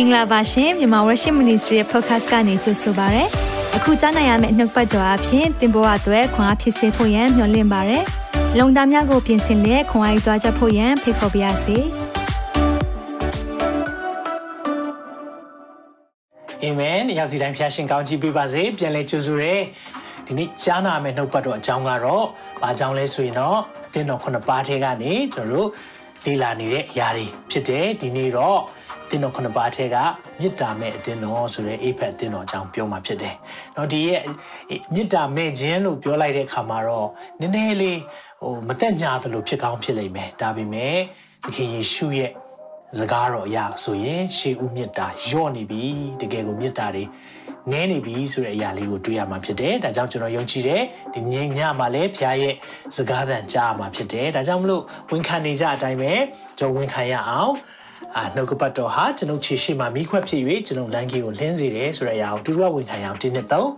င်္ဂလာပါရှင်မြန်မာ Worship Ministry ရဲ့ podcast ကနေကြိုဆိုပါရစေ။အခုကြားနိုင်ရမယ့်နှုတ်ပတ်တော်အဖြစ်သင်ပေါ်အပ်ွယ်ခွန်အားဖြစ်စေဖို့ယံမျှဝင့်ပါရစေ။လုံတာများကိုပြင်ဆင်လက်ခွန်အားယူကြားချက်ဖို့ယံဖိတ်ခေါ်ပါရစေ။အာမင်။ရောက်စီတိုင်းဖျားရှင်ကောင်းချီးပေးပါစေ။ပြန်လဲကြိုဆိုရဲ။ဒီနေ့ကြားနာမယ့်နှုတ်ပတ်တော်အကြောင်းကတော့ဘာကြောင့်လဲဆိုရင်တော့အသင်းတော်ခုနှစ်ပါးထဲကနေကျွန်တော်တို့လေ့လာနေတဲ့အရာတွေဖြစ်တယ်။ဒီနေ့တော့ အသင်းတော်ခုနှစ်ပါးထဲကမေတ္တာမဲ့အသင်းတော်ဆိုတဲ့အိဖက်အသင်းတော်အကြောင်းပြောမှာဖြစ်တယ်။နော်ဒီရဲ့မေတ္တာမဲ့ခြင်းလို့ပြောလိုက်တဲ့အခါမှာတော့နည်းနည်းလေးဟိုမသက်ညာသလိုဖြစ်ကောင်းဖြစ်လိမ့်မယ်။ဒါပေမဲ့သခင်ယေရှုရဲ့စကားတော်အရာဆိုရင်ရှေးဦးမြတ်တာညော့နေပြီတကယ်ကိုမြတ်တာတွေနည်းနေပြီဆိုတဲ့အရာလေးကိုတွေ့ရမှာဖြစ်တယ်ဒါကြောင့်ကျွန်တော်ယုံကြည်တယ်ဒီငြိမ်ညမှာလည်းဖခင်ရဲ့စကားသံကြားမှာဖြစ်တယ်ဒါကြောင့်မလို့ဝန်ခံနေကြအတိုင်းပဲကျွန်တော်ဝန်ခံရအောင် အာနှုတ်ကပတ်တော်ဟာကျွန်ုပ်ခြေရှိမှမိခွက်ဖြစ်၍ကျွန်ုပ်လမ်းကြီးကိုလင်းစေတယ်ဆိုတဲ့အရာကိုတူတူဝန်ခံရအောင်ဒီနှစ်သုံး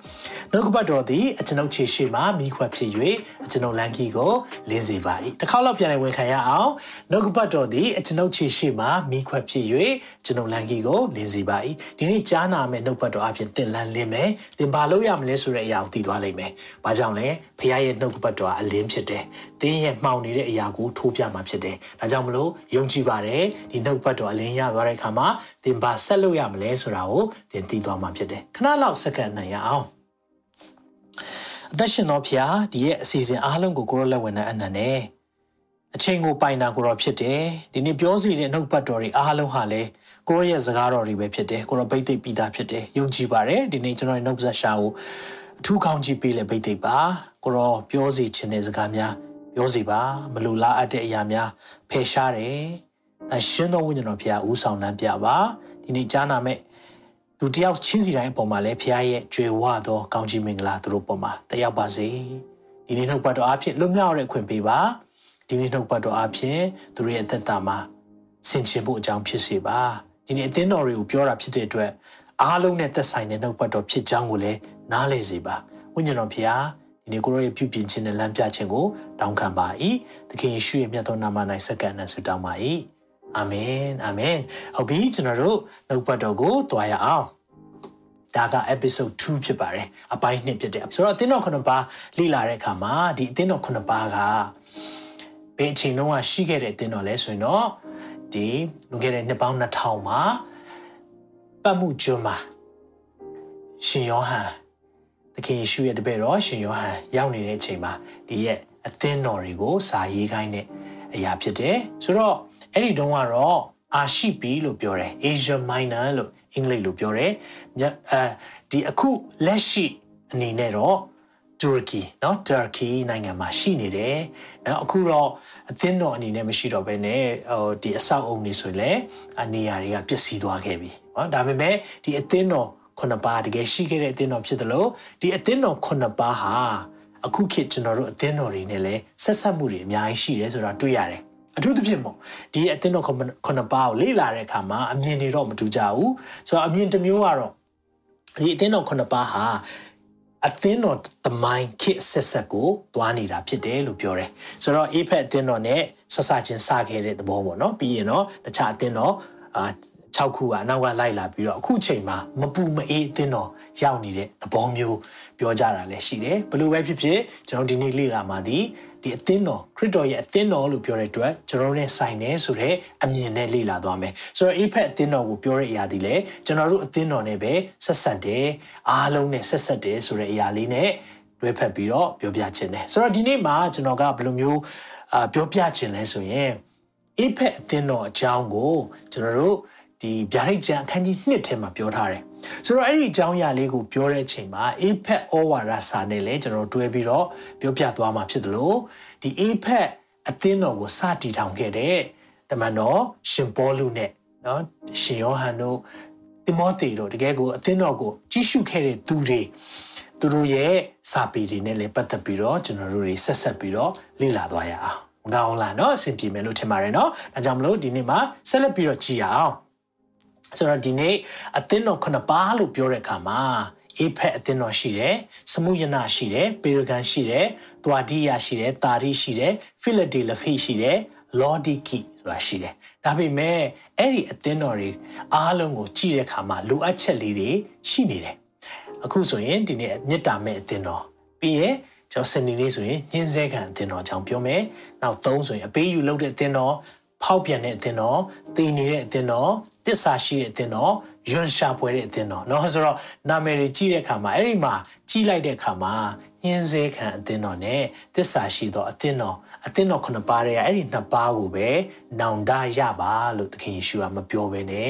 နှုတ်ကပတ်တော်သည်အကျွန်ုပ်ခြေရှိမှမိခွက်ဖြစ်၍ကျွန်ုပ်လမ်းကြီးကိုလင်းစေပါ၏တစ်ခေါက်လောက်ပြန်လည်ဝန်ခံရအောင်နှုတ်ကပတ်တော်သည်အကျွန်ုပ်ခြေရှိမှမိခွက်ဖြစ်၍ကျွန်ုပ်လမ်းကြီးကိုလင်းစေပါ၏ဒီနေ့ကြားနာမယ့်နှုတ်ပတ်တော်အပြင်သင်လန်းလင်းမယ်သင်ဘာလို့ရမလဲဆိုတဲ့အရာကိုသိသွားလိမ့်မယ်ဘာကြောင့်လဲဖခင်ရဲ့နှုတ်ကပတ်တော်အလင်းဖြစ်တယ် သင်ရဲ့မှောင်နေတဲ့အရာကိုထိုးပြမှာဖြစ်တယ်ဒါကြောင့်မလို့ယုံကြည်ပါတယ်ဒီနှုတ်ပတ်တော်အလင်းရသွားတဲ့အခါမှာသင်ဘာဆက်လို့ရမလဲဆိုတာကိုသင်သိသွားမှာဖြစ်တယ်ခဏလောက်စက္ကန့်နိုင်ရအောင်အသက်ရှင်တော်ဖျားဒီရဲ့အစီအစဉ်အားလုံးကိုကိုရောလက်ဝင်တဲ့အနန္နဲ့အချိန်ကိုပိုင်တာကိုရောဖြစ်တယ်ဒီနေ့ပြောစီတဲ့နှုတ်ပတ်တော်တွေအားလုံးဟာလည်းကိုရောရဲ့စကားတော်တွေပဲဖြစ်တယ်ကိုရောဗိတ်သိက်ပြီးသားဖြစ်တယ်ယုံကြည်ပါတယ်ဒီနေ့ကျွန်တော်ရဲ့နှုတ်ဆက်ရှာကိုအထူးကောင်းကြည့်ပေးလေဗိတ်သိက်ပါကိုရောပြောစီခြင်းတဲ့စကားများ ပြောစီပါမလူလားအပ်တဲ့အရာများဖယ်ရှားတယ်အရှင်တော်ဝိညာဉ်တော်ဖျားဦးဆောင်လမ်းပြပါဒီနေ့ကြားနာမဲ့လူတယောက်ချင်းစီတိုင်းအပေါ်မှာလည်းဖခင်ရဲ့ကြွယ်ဝသောကောင်းချီးမင်္ဂလာသူတို့ပေါ်မှာတက်ရောက်ပါစေဒီနေ့နှုတ်ပတ်တော်အဖြစ်လွတ်မြောက်တဲ့ခွင့်ပေးပါဒီနေ့နှုတ်ပတ်တော်အဖြစ်သူတို့ရဲ့အသက်တာမှာဆင်ခြင်ဖို့အကြောင်းဖြစ်စေပါဒီနေ့အသင်းတော်တွေကိုပြောတာဖြစ်တဲ့အတွက်အားလုံးနဲ့သက်ဆိုင်တဲ့နှုတ်ပတ်တော်ဖြစ်ကြောင်းကိုလည်းနားလည်စေပါဝိညာဉ်တော်ဖခင်ဒီ နေ့ကိုရောရဲ့ပြုပြင်ခြင်းနဲ့လမ်းပြခြင်းကိုတောင်းခံပါ၏သခင်ယေရှုရဲ့မြတ်သောနာမ၌စက္ကန့်နဲ့ဆုတောင်းပါ၏အာမင်အာမင်ဟုတ်ပြီကျွန်တော်တို့နှုတ်ပတ်တော်ကိုတွားရအောင်ဒါက episode 2ဖြစ်ပါတယ်အပိုင်း2ဖြစ်တယ်ဆိုတော့အသင်းတော်ခုနှစ်ပါးလေ့လာတဲ့အခါမှာဒီအသင်းတော်ခုနှစ်ပါးကဘယ်အချိန်တုန်းကရှိခဲ့တဲ့အသင်းတော်လဲဆိုရင်တော့ဒီလွန်ခဲ့တဲ့နှစ်ပေါင်း2000မှာပတ်မှုကျွန်းမှာရှင်ယောဟန်သ ခင်ယေရှုရဲ့တပည့်တော်ရှင်ယောဟန်ရောက်နေတဲ့အချိန်မှာဒီရဲ့အသင်းတော်တွေကိုစာရေးခိုင်းတဲ့အရာဖြစ်တယ်ဆိုတော့အဲ့ဒီတုန်းကတော့အာရှိပီလို့ပြောတယ် Asia Minor လို့အင်္ဂလိပ်လိုပြောတယ်အဲဒီအခုလက်ရှိအနေနဲ့တော့တူရကီเนาะတူရကီနိုင်ငံမှာရှိနေတယ်။နော်အခုတော့အသင်းတော်အနေနဲ့မရှိတော့ဘဲနဲ့ဟိုဒီအဆောက်အုံတွေဆိုရင်လည်းအနေရာတွေကပျက်စီးသွားခဲ့ပြီ။เนาะဒါပေမဲ့ဒီအသင်းတော် ခုနှစ်ပါးတကယ်ရှိခဲ့တဲ့အသင်းတော်ဖြစ်တယ်လို့ဒီအသင်းတော်ခုနှစ်ပါးဟာအခုခေတ်ကျွန်တော်တို့အသင်းတော်တွေနဲ့လည်းဆက်ဆက်မှုတွေအများကြီးရှိတယ်ဆိုတာတွေ့ရတယ်အထူးသဖြင့်ပေါ့ဒီအသင်းတော်ခုနှစ်ပါးကိုလေ့လာတဲ့အခါမှာအမြင်တွေတော့မတူကြဘူးဆိုတော့အမြင်တစ်မျိုးကတော့ဒီအသင်းတော်ခုနှစ်ပါးဟာအသင်းတော်သမိုင်းခေတ်ဆက်ဆက်ကိုသွားနေတာဖြစ်တယ်လို့ပြောတယ်ဆိုတော့အေဖက်အသင်းတော်နဲ့ဆက်စချင်းစခဲ့တဲ့သဘောပေါ့နော်ပြီးရင်တော့တခြားအသင်းတော်အာ 6ခုကအနောက်ကလိုက်လာပြီးတော့အခုချိန်မှာမပူမအေးအသင်းတော်ရောက်နေတဲ့သဘောမျိုးပြောကြတာလည်းရှိတယ်ဘလို့ပဲဖြစ်ဖြစ်ကျွန်တော်ဒီနေ့လေ့လာမှာဒီဒီအသင်းတော်ခရစ်တော်ရဲ့အသင်းတော်လို့ပြောတဲ့အတွက်ကျွန်တော်တို့နဲ့ဆိုင်နေဆိုတဲ့အမြင်နဲ့လေ့လာသွားမယ်ဆိုတော့အိဖက်အသင်းတော်ကိုပြောတဲ့အရာဒီလေကျွန်တော်တို့အသင်းတော်နဲ့ပဲဆက်ဆက်တယ်အားလုံးနဲ့ဆက်ဆက်တယ်ဆိုတဲ့အရာလေးနဲ့တွဲဖက်ပြီးတော့ပြောပြခြင်းတယ်ဆိုတော့ဒီနေ့မှာကျွန်တော်ကဘယ်လိုမျိုးအာပြောပြခြင်းလဲဆိုရင်အိဖက်အသင်းတော်အကြောင်းကိုကျွန်တော်တို့ ဒီဗျာဒိတ်ကျမ်းအခန်းကြီး1ထဲမှာပြောထားတယ်ဆိုတော့အဲ့ဒီအကြောင်းအရာလေးကိုပြောတဲ့အချိန်မှာ APEC ဩဝါဒစာနဲ့လည်းကျွန်တော်တွဲပြီးတော့ပြောပြသွားမှာဖြစ်တယ်လို့ဒီ APEC အသင်းတော်ကိုစတည်ထောင်ခဲ့တဲ့တမန်တော်ရှင်ပေါလုနဲ့နော်ရှင်ယောဟန်တို့တိမောသေတို့တကယ်ကိုအသင်းတော်ကိုကြီးစုခဲ့တဲ့သူတွေသူတို့ရဲ့စာပေတွေနဲ့လည်းပတ်သက်ပြီးတော့ကျွန်တော်တို့တွေဆက်ဆက်ပြီးတော့လေ့လာသွားရအောင်မကောင်းလားเนาะအဆင်ပြေမယ်လို့ထင်ပါတယ်เนาะဒါကြောင့်မလို့ဒီနေ့မှာဆက်လက်ပြီးတော့ကြည်အောင် ဆိုတော့ဒီနေ့အသင်းတော်ခုနှစ်ပါးလို့ပြောတဲ့အခါမှာအေဖက်အသင်းတော်ရှိတယ်စမှုယနာရှိတယ်ပေရဂန်ရှိတယ်တွာဒီယာရှိတယ်တာရီရှိတယ်ဖိလဒေလဖိရှိတယ် Lodiki ဆိုတာရှိတယ်ဒါပေမဲ့အဲ့ဒီအသင်းတော်တွေအားလုံးကိုကြည့်တဲ့အခါမှာလိုအပ်ချက်လေးတွေရှိနေတယ်အခုဆိုရင်ဒီနေ့မေတ္တာမဲ့အသင်းတော်ပြီးရင်ကျွန်တော်စနေနေ့ဆိုရင်ညှင်းဆဲခံအသင်းတော်အကြောင်းပြောမယ်နောက်၃ဆိုရင်အပေးယူလုပ်တဲ့အသင်းတော်ဖောက်ပြန်တဲ့အသင်းတော်တည်နေတဲ့အသင်းတော် တစ္ဆာရှိတဲ့အသင်းတော်ယွန်ရှာပွဲတဲ့အသင်းတော်เนาะဆိုတော့နာမည်တွေကြည့်တဲ့အခါမှာအဲ့ဒီမှာကြီးလိုက်တဲ့အခါမှာညှင်းဆဲခံအသင်းတော်နဲ့တစ္ဆာရှိသောအသင်းတော်အသင်းတော်ခုနှစ်ပါးရဲ့အဲ့ဒီနှစ်ပါးကိုပဲနောင်တရပါလို့သခင်ယေရှုကမပြောဘဲနဲ့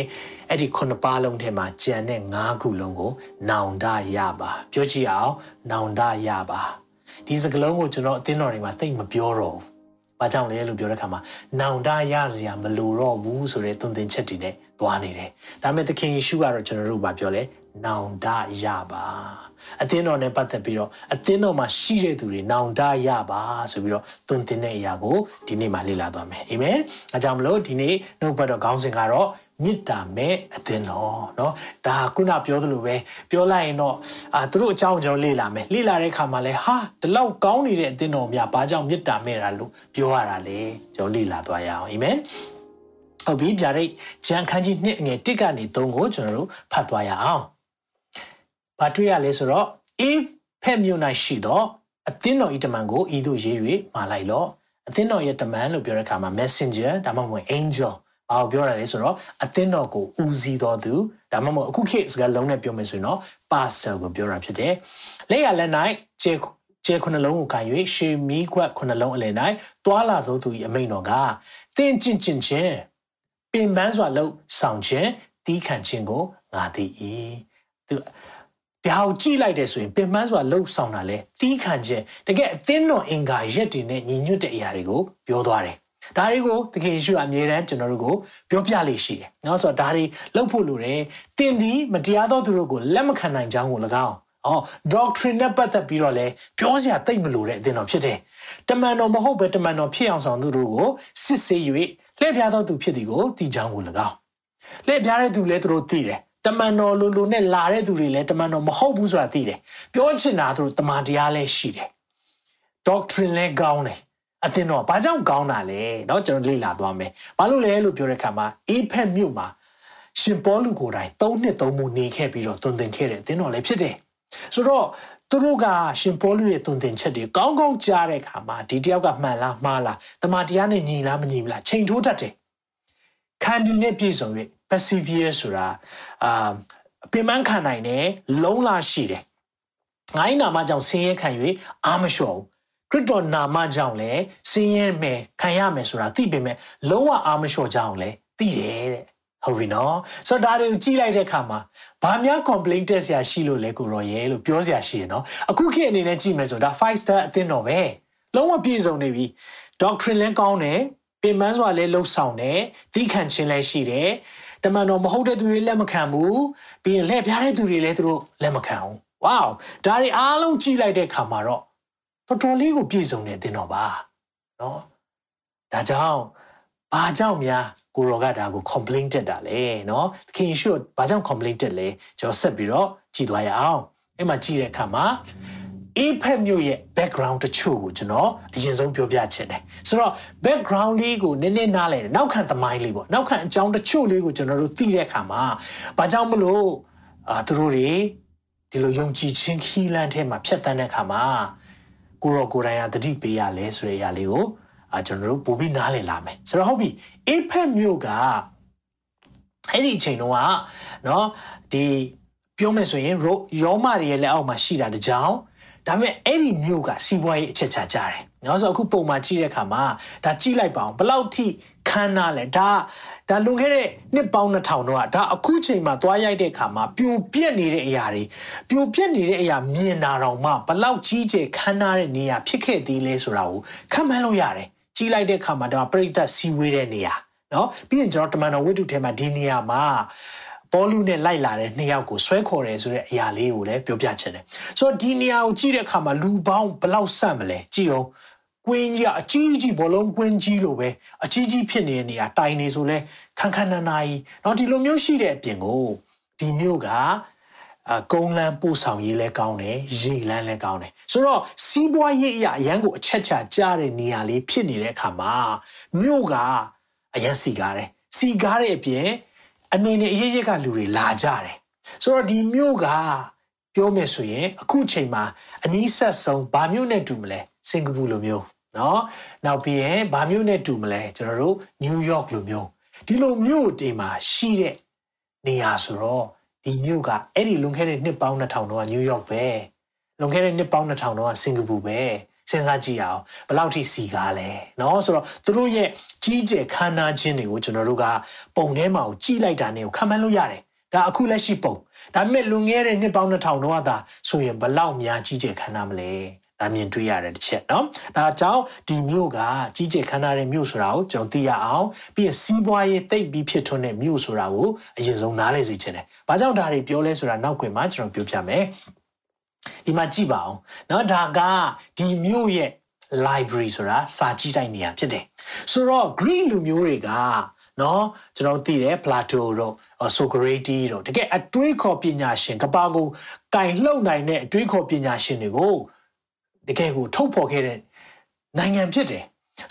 အဲ့ဒီခုနှစ်ပါးလုံးထဲမှာကြံတဲ့၅ခုလုံးကိုနောင်တရပါပြောကြည့်အောင်နောင်တရပါဒီစကလုံးကိုကျွန်တော်အသင်းတော်တွေမှာတိတ်မပြောတော့ဘူး။ဘာကြောင့်လဲလို့ပြောတဲ့အခါမှာနောင်တရစရာမလိုတော့ဘူးဆိုတဲ့သွန်သင်ချက်တွေနဲ့ သွားနေတယ်။ဒါပေမဲ့သခင်ယေရှုကတော့ကျွန်တော်တို့ဘာပြောလဲနောင်တရပါ။အသင်းတော်နဲ့ပတ်သက်ပြီးတော့အသင်းတော်မှာရှိတဲ့သူတွေနောင်တရပါဆိုပြီးတော့သွန်သင်တဲ့အရာကိုဒီနေ့မှာလေ့လာသွားမယ်။အာမင်။အဲကြောင့်မလို့ဒီနေ့နှုတ်ဘတ်တော်ခေါင်းစဉ်ကတော့မေတ္တာမဲ့အသင်းတော်เนาะဒါခုနပြောသလိုပဲပြောလိုက်ရင်တော့အာသူတို့အကြောင်းကျွန်တော်လေ့လာမယ်လေ့လာတဲ့အခါမှာလဲဟာဒီလောက်ကောင်းနေတဲ့အသင်းတော်များဘာကြောင့်မေတ္တာမဲ့တာလို့ပြောရတာလဲကျွန်တော်လေ့လာသွားရအောင်အာမင် ဟုတ်ပြီဗျာဒိတ်ဂျန်ခန်းကြီးနှစ်အငယ်1ကနေ3ကိုကျွန်တော်တို့ဖတ်သွားရအောင်ဘာတွေ့ရလဲဆိုတော့အေးဖက်မြို့၌ရှိတော့အသင်းတော်ဤတမန်ကိုဤသို့ရေး၍မာလိုက်လော့အသင်းတော်ရဲ့တမန်လို့ပြောတဲ့အခါမှာ messenger ဒါမှမဟုတ် angel ဘာကိုပြောတာလဲဆိုတော့အသင်းတော်ကိုဦးစီးတော်သူဒါမှမဟုတ်အခုခေတ်စကားလုံးနဲ့ပြောမယ်ဆိုရင်တော့ pastor ကိုပြောတာဖြစ်တယ်။လက်ရလက်၌ကျဲကျဲခုနှလုံးကိုခံ၍ရှေမီးခွက်ခုနှလုံးအလယ်၌တွာလာသောသူ၏အမိန်တော်ကတင်းကျင့်ကျင့်ခြင်း ပင်ပန်းစွာလှုပ်ဆောင်ခြင်းတီးခံခြင်းကိုငါသိ၏သူဒါကိုကြည့်လိုက်တယ်ဆိုရင်ပင်ပန်းစွာလှုပ်ဆောင်တာလဲတီးခံခြင်းတကယ်အသင်းတော်အင်္ဂါရက်တွေနဲ့ညီညွတ်တဲ့အရာတွေကိုပြောသွားတယ်ဒါတွေကိုသခင်ယေရှုအမြဲတမ်းကျွန်တော်တို့ကိုပြောပြလေးရှိတယ်။နော်ဆိုတော့ဒါတွေလှုပ်ဖို့လိုတယ်။တင်သည်မတရားသောသူတို့ကိုလက်မခံနိုင်ကြောင်းကို၎င်း။အော် doctrine နဲ့ပတ်သက်ပြီးတော့လဲပြောစရာတိတ်မလိုတဲ့အသင်းတော်ဖြစ်တယ်။တမန်တော်မဟုတ်ပဲတမန်တော်ဖြစ်အောင်ဆောင်သူတို့ကိုစစ်ဆေး၍ လှည့်ဖျားသောသူဖြစ်သည်ကိုသိကြောင်းကို၎င်း။လှည့်ဖျားတဲ့သူလည်းသူတို့သိတယ်။တမန်တော်လိုလိုနဲ့လာတဲ့သူတွေလည်းတမန်တော်မဟုတ်ဘူးဆိုတာသိတယ်။ပြောချင်တာသူတို့တမန်တရားလည်းရှိတယ်။ doctrine လည်းကောင်းတယ်အသင်တော့ဘာကြောင့်ကောင်းတာလဲเนาะကျွန်တော်လေ့လာသွားမယ်ဘာလို့လဲလို့ပြောတဲ့အခါမှာအေးဖက်မြို့မှာရှင်ပေါလုကိုယ်တိုင်၃နှစ်၃မှုနေခဲ့ပြီးတော့တွင်တင်ခဲ့တဲ့အသင်တော်လည်းဖြစ်တယ်ဆိုတော့ သူတို့ကရှင်ပေါလုရဲ့တွင်တင်ချက်တွေကောင်းကောင်းကြားတဲ့အခါမှာဒီတယောက်ကမှန်လားမှားလားတမန်တရားနဲ့ညီလားမညီဘူးလားချိန်ထိုးတတ်တယ်ခံဒီနဲ့ပြည့်စုံ၍ persevere ဆိုတာအာပင်ပန်းခံနိုင်တယ်လုံးလာရှိတယ်ငိုင်းနာမကြောင့်ဆင်းရဲခံ၍အာမလျှော်ဘူးခရစ်တော်နာမကြောင့်လည်းဆင်းရဲမယ်ခံရမယ်ဆိုတာသိပေမဲ့လုံးဝအာမလျှော်ကြအောင်လည်းသိတယ်တဲ့ ဟုတ်ပြီနော်ဆိုတော့ဒါတွေကိုကြည့်လိုက်တဲ့အခါမှာဘာများ complaint တက်ဆရာရှိလို့လဲကိုရော်ရဲလို့ပြောဆရာရှိရနော်အခုခေတ်အနေနဲ့ကြည့်မယ်ဆိုဒါ five star အသင်းတော်ပဲလုံးဝပြည့်စုံနေပြီ doctrine လည်းကောင်းတယ်ပင်ပန်းစွာလည်းလှုပ်ဆောင်တယ်သိခံခြင်းလည်းရှိတယ်တမန်တော်မဟုတ်တဲ့သူတွေလက်မခံဘူးပြီးရင်လှည့်ပြားတဲ့သူတွေလည်းသူတို့လက်မခံဘူးဝေါဒါတွေအားလုံးကြည့်လိုက်တဲ့အခါမှာတော့တော်တော်လေးကိုပြည့်စုံနေတင်တော့ပါနော်ဒါကြောင့်ဘာကြောင့်များ ကိုရောကဒါကို complain တက်တာလေနော်သခင်ယေရှုဘာကြောင့် complain တက်လဲကျွန်တော်ဆက်ပြီးတော့ကြည်သွားရအောင်အဲ့မှာကြည်တဲ့အခါမှာအေးဖက်မြို့ရဲ့ background တချို့ကိုကျွန်တော်အရင်ဆုံးပြောပြချင်တယ်ဆိုတော့ background လေးကိုနည်းနည်းနားလည်တယ်နောက်ခံသမိုင်းလေးပေါ့နောက်ခံအကြောင်းတချို့လေးကိုကျွန်တော်တို့သိတဲ့အခါမှာဘာကြောင့်မလို့အာသူတို့တွေဒီလိုယုံကြည်ခြင်းခီးလန်းထဲမှာဖြတ်တန်းတဲ့အခါမှာကိုရောကိုယ်တိုင်ကတတိပေးရလဲဆိုတဲ့အရာလေးကို ကျွန်တော်တို့ပို့ပြီးနားလည်လာမယ်ဆိုတော့ဟုတ်ပြီအေဖက်မြို့ကအဲ့ဒီအချိန်တုန်းကเนาะဒီပြောမယ်ဆိုရင်ရောမတွေရဲ့လက်အောက်မှာရှိတာတကြောင်ဒါပေမဲ့အဲ့ဒီမြို့ကစီးပွားရေးအချက်ချကြတယ်။နော်ဆိုအခုပုံမှန်ကြည့်တဲ့အခါမှာဒါကြည့်လိုက်ပါအောင်ဘယ်လောက်ထိခမ်းနားလဲဒါဒါလွန်ခဲ့တဲ့နှစ်ပေါင်း2000တော့ဒါအခုချိန်မှာသွားရိုက်တဲ့အခါမှာပြိုပြက်နေတဲ့အရာတွေပြိုပြက်နေတဲ့အရာမြင်တာတော့မှဘယ်လောက်ကြီးကျယ်ခမ်းနားတဲ့နေရာဖြစ်ခဲ့သေးလဲဆိုတာကိုခံမှန်းလို့ရတယ်။ ကြီးလိုက်တဲ့အခါမှာဒါပြိသက်စီဝေးတဲ့နေရာနော်ပြီးရင်ကျွန်တော်တမန်တော်ဝိတုထဲမှာဒီနေရာမှာပေါ်လူနဲ့လိုက်လာတဲ့နှစ်ယောက်ကိုဆွဲခေါ်တယ်ဆိုတဲ့အရာလေးကိုလည်းပြောပြချင်တယ်ဆိုတော့ဒီနေရာကိုကြည့်တဲ့အခါမှာလူပေါင်းဘယ်လောက်ဆန့်မလဲကြည့်အောင်ကွင်းကြီးအကြီးကြီးဘောလုံးကွင်းကြီးလိုပဲအကြီးကြီးဖြစ်နေတဲ့နေရာတိုင်နေဆိုလဲခန်းခန်းနာနာကြီးเนาะဒီလိုမျိုးရှိတဲ့အပြင်ကိုဒီမျိုးက အ ကုန်းလန်းပို့ဆောင်ရေးလည်းကောင်းတယ်ရေလန်းလည်းကောင်းတယ်ဆိုတော့စီးပွားရေးအရာအရန်ကိုအချက်ချကြားတဲ့နေရာလေးဖြစ်နေတဲ့အခါမှာမြို့ကအရန်စီကားတယ်စီကားတဲ့အပြင်အနေနဲ့အရေးကြီးကလူတွေလာကြတယ်ဆိုတော့ဒီမြို့ကပြောမယ်ဆိုရင်အခုချိန်မှာအနီးဆက်ဆုံးဗာမြို့နဲ့တူမလဲစင်ကာပူလိုမျိုးနော်နောက်ပြီးရင်ဗာမြို့နဲ့တူမလဲကျွန်တော်တို့နယူးယောက်လိုမျိုးဒီလိုမြို့တွေမှာရှိတဲ့နေရာဆိုတော့ ဒီမြို့ကအဲ့ဒီလွန်ခဲ့တဲ့နှစ်ပေါင်း2000တော့နယူးယောက်ပဲလွန်ခဲ့တဲ့နှစ်ပေါင်း2000တော့စင်ကာပူပဲစဉ်းစားကြည့်အောင်ဘယ်လောက်ထိစီကားလဲเนาะဆိုတော့သူတို့ရဲ့ကြီးကျယ်ခမ်းနားခြင်းတွေကိုကျွန်တော်တို့ကပုံထဲမှာကိုကြည့်လိုက်တာနဲ့ကိုခံမှန်းလို့ရတယ်ဒါအခုလက်ရှိပုံဒါပေမဲ့လွန်ခဲ့တဲ့နှစ်ပေါင်း2000တော့သာဆိုရင်ဘယ်လောက်များကြီးကျယ်ခမ်းနားမလဲ ဒါမြင်တွေ့ရတဲ့တစ်ချက်เนาะဒါကြောင့်ဒီမြို့ကကြီးကျယ်ခမ်းနားတဲ့မြို့ဆိုတာကိုကျွန်တော်သိရအောင်ပြီးရင်စီးပွားရေးတိတ်ပြီးဖြစ်ထွန်းတဲ့မြို့ဆိုတာကိုအရင်ဆုံးနားလည်စေချင်တယ်။ဘာကြောင့်ဒါတွေပြောလဲဆိုတာနောက်ွယ်မှာကျွန်တော်ပြောပြမယ်။ဒီမှာကြည့်ပါအောင်။เนาะဒါကဒီမြို့ရဲ့ library ဆိုတာစာကြည့်တိုက်နေရဖြစ်တယ်။ဆိုတော့ Greek လူမျိုးတွေကနော်ကျွန်တော်သိတယ် Plato တို့ Socrates တို့တကယ်အတွေးခေါ်ပညာရှင်ကပါကိုကင်လှုပ်နိုင်တဲ့အတွေးခေါ်ပညာရှင်တွေကို တကယ်ကိုထုတ်ဖော်ခဲ့တဲ့နိုင်ငံဖြစ်တယ်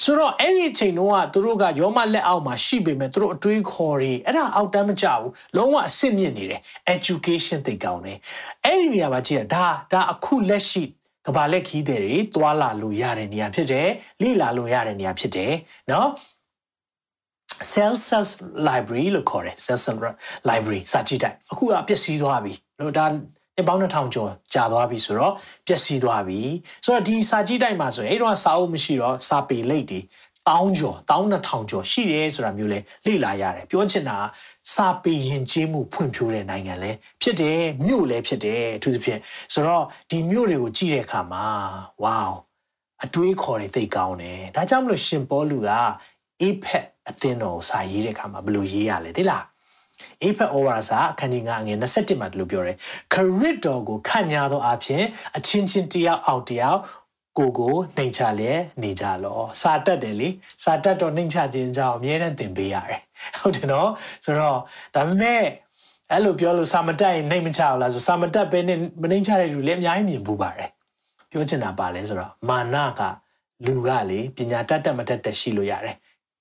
ဆိုတော့အဲ့ဒီအချိန်တုန်းကသူတို့ကရောမလက်အောက်မှာရှိပေမဲ့သူတို့အတွေးခေါ်တွေအဲ့ဒါအောက်တမ်းမကြဘူးလုံးဝအဆင့်မြင့်နေတယ် education သိကောင်းတယ်အဲ့ဒီနေရာမှာကြည့်ရဒါဒါအခုလက်ရှိကဘာလက်ခီးတဲ့တွေတွာလာလို့ရတဲ့နေရာဖြစ်တယ်လိလာလို့ရတဲ့နေရာဖြစ်တယ်เนาะ Celsius library လို့ခေါ်တယ် Celsius library စာကြည့်တိုက်အခုကပျက်စီးသွားပြီလို့ဒါ နှစ်ပေါင်း2000ကျော်ကြာသွားပြီဆိုတော့ပျက်စီးသွားပြီဆိုတော့ဒီစာကြည့်တိုက်မှာဆိုရင်အဲ့တော့စာအုပ်မရှိတော့စာပေလိပ်တွေတောင်းကျော်တောင်း2000ကျော်ရှိတယ်ဆိုတာမျိုးလဲလေ့လာရတယ်ပြောချင်တာစာပေယဉ်ကျေးမှုဖွံ့ဖြိုးတဲ့နိုင်ငံလဲဖြစ်တယ်မြို့လဲဖြစ်တယ်အထူးသဖြင့်ဆိုတော့ဒီမြို့တွေကိုကြည့်တဲ့အခါမှာဝေါအတွေးခေါ်တွေသိကောင်းတယ်ဒါကြောင့်မလို့ရှင်ပေါလုက APEC အသင်းတော်ကိုစာရေးတဲ့အခါမှာဘယ်လိုရေးရလဲသိလား APEC over စာအခန်းကြီး9အငယ်27မှာဒီလိုပြောတယ်ခရစ်တော်ကိုခန့်ညာသောအဖြစ်အချင်းချင်းတယောက်အောက်တယောက်ကိုကိုနှိမ်ချလဲနေကြလောစာတက်တယ်လေစာတက်တော့နှိမ်ချခြင်းကြောင့်အမြဲတမ်းသင်ပေးရတယ်ဟုတ်တယ်နော်ဆိုတော့ဒါပေမဲ့အဲ့လိုပြောလို့စာမတက်ရင်နှိမ်မချအောင်လားဆိုစာမတက်ပဲနဲ့မနှိမ်ချတဲ့လူလည်းအများကြီးမြင်ဘူးပါတယ်ပြောချင်တာပါလဲဆိုတော့မာနကလူကလေပညာတတ်တတ်မတတ်တတ်ရှိလို့ရတယ်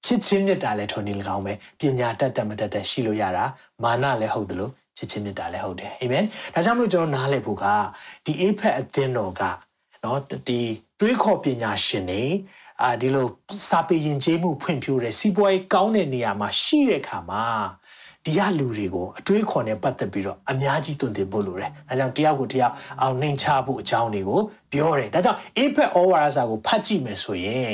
ချစ်ချင်းမြတ်တာလည်းထုံနေလကောင်းပဲပညာတတ်တတ်မတတ်တတ်ရှိလို့ရတာမာနလည်းဟုတ်တယ်လို့ချစ်ချင်းမြတ်တာလည်းဟုတ်တယ်အာမင်ဒါကြောင့်မလို့ကျွန်တော်နားလည်ဖို့ကဒီအိဖက်အသင်းတော်ကနော်ဒီတွေးခေါ်ပညာရှင်တွေအာဒီလိုစာပေယဉ်ကျေးမှုဖွံ့ဖြိုးတဲ့စီးပွားရေးကောင်းတဲ့နေရာမှာရှိတဲ့အခါမှာ ဒီရလူတွေကိုအတွေးခေါ်နဲ့ပတ်သက်ပြီးတော့အများကြီးတွင်တင်ဖို့လိုတယ်။ဒါကြောင့်တယောက်ကိုတယောက်အောင်နှိမ်ချဖို့အကြောင်းတွေကိုပြောတယ်။ဒါကြောင့် APEC over စာကိုဖတ်ကြည့်မယ်ဆိုရင်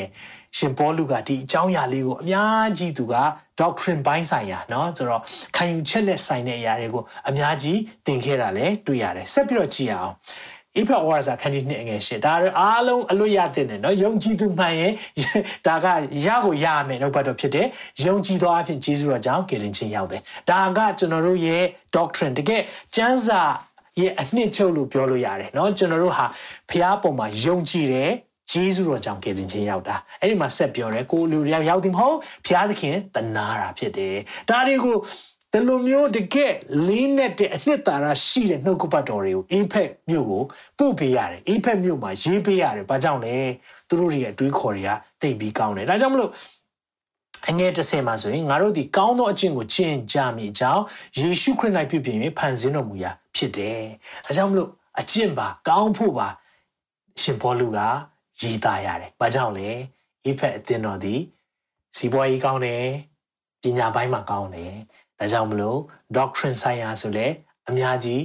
ရှင်ပေါလုကဒီအကြောင်းအရာလေးကိုအများကြီးသူက doctrine ဘိုင်းဆိုင်ရာเนาะဆိုတော့ခံယူချက်နဲ့ဆိုင်တဲ့အရာတွေကိုအများကြီးသင်ခဲ့တာလည်းတွေ့ရတယ်ဆက်ပြီးတော့ကြည့်အောင် အိဖက်ဝါစာခန်းကြီးနှစ်အငယ်ရှစ်ဒါရအားလုံးအလွတ်ရတဲ့နဲ့နော်ယုံကြည်သူမှန်ရင်ဒါကရကိုရမယ်နှုတ်ဘတ်တော်ဖြစ်တယ်ယုံကြည်သောအဖြစ်ဂျေဇုတော်ကြောင့်ကယ်တင်ခြင်းရောက်တယ်ဒါကကျွန်တော်တို့ရဲ့ doctrine တကယ်ကျမ်းစာရဲ့အနှစ်ချုပ်လို့ပြောလို့ရတယ်เนาะကျွန်တော်တို့ဟာဖះပုံမှာယုံကြည်တယ်ဂျေဇုတော်ကြောင့်ကယ်တင်ခြင်းရောက်တာအဲ့ဒီမှာဆက်ပြောတယ်ကိုလူတယောက်ရောက်သည်မဟုတ်ဖျားသခင်တနာတာဖြစ်တယ်ဒါတွေကို ဒီလိုမျိုးတကယ်လေးနဲ့တဲ့အနှစ်သာရရှိတဲ့နှုတ်ကပတ်တော်တွေကိုအေးဖက်မြို့ကိုပို့ပေးရတယ်အေးဖက်မြို့မှာရေးပေးရတယ်ဘာကြောင့်လဲသူတို့တွေရဲ့အတွေးခေါ်တွေကတိတ်ပြီးကောင်းတယ်ဒါကြောင့်မလို့အငယ်တစ်ဆယ်မှာဆိုရင်ငါတို့ဒီကောင်းသောအကျင့်ကိုကျင့်ကြမိအကြောင်းယေရှုခရစ်၌ပြုပြင်၍ဖန်ဆင်းတော်မူရာဖြစ်တယ်ဒါကြောင့်မလို့အကျင့်ပါကောင်းဖို့ပါရှင်ဘောလူကရေးသားရတယ်။ဘာကြောင့်လဲ။အေဖက်အသင်းတော်ဒီစီးပွားရေးကောင်းတယ်။ပညာပိုင်းမှာကောင်းတယ်။ ဒါကြောင့်မလို့ doctrine ဆိုင်ရာဆိုလဲအများကြီး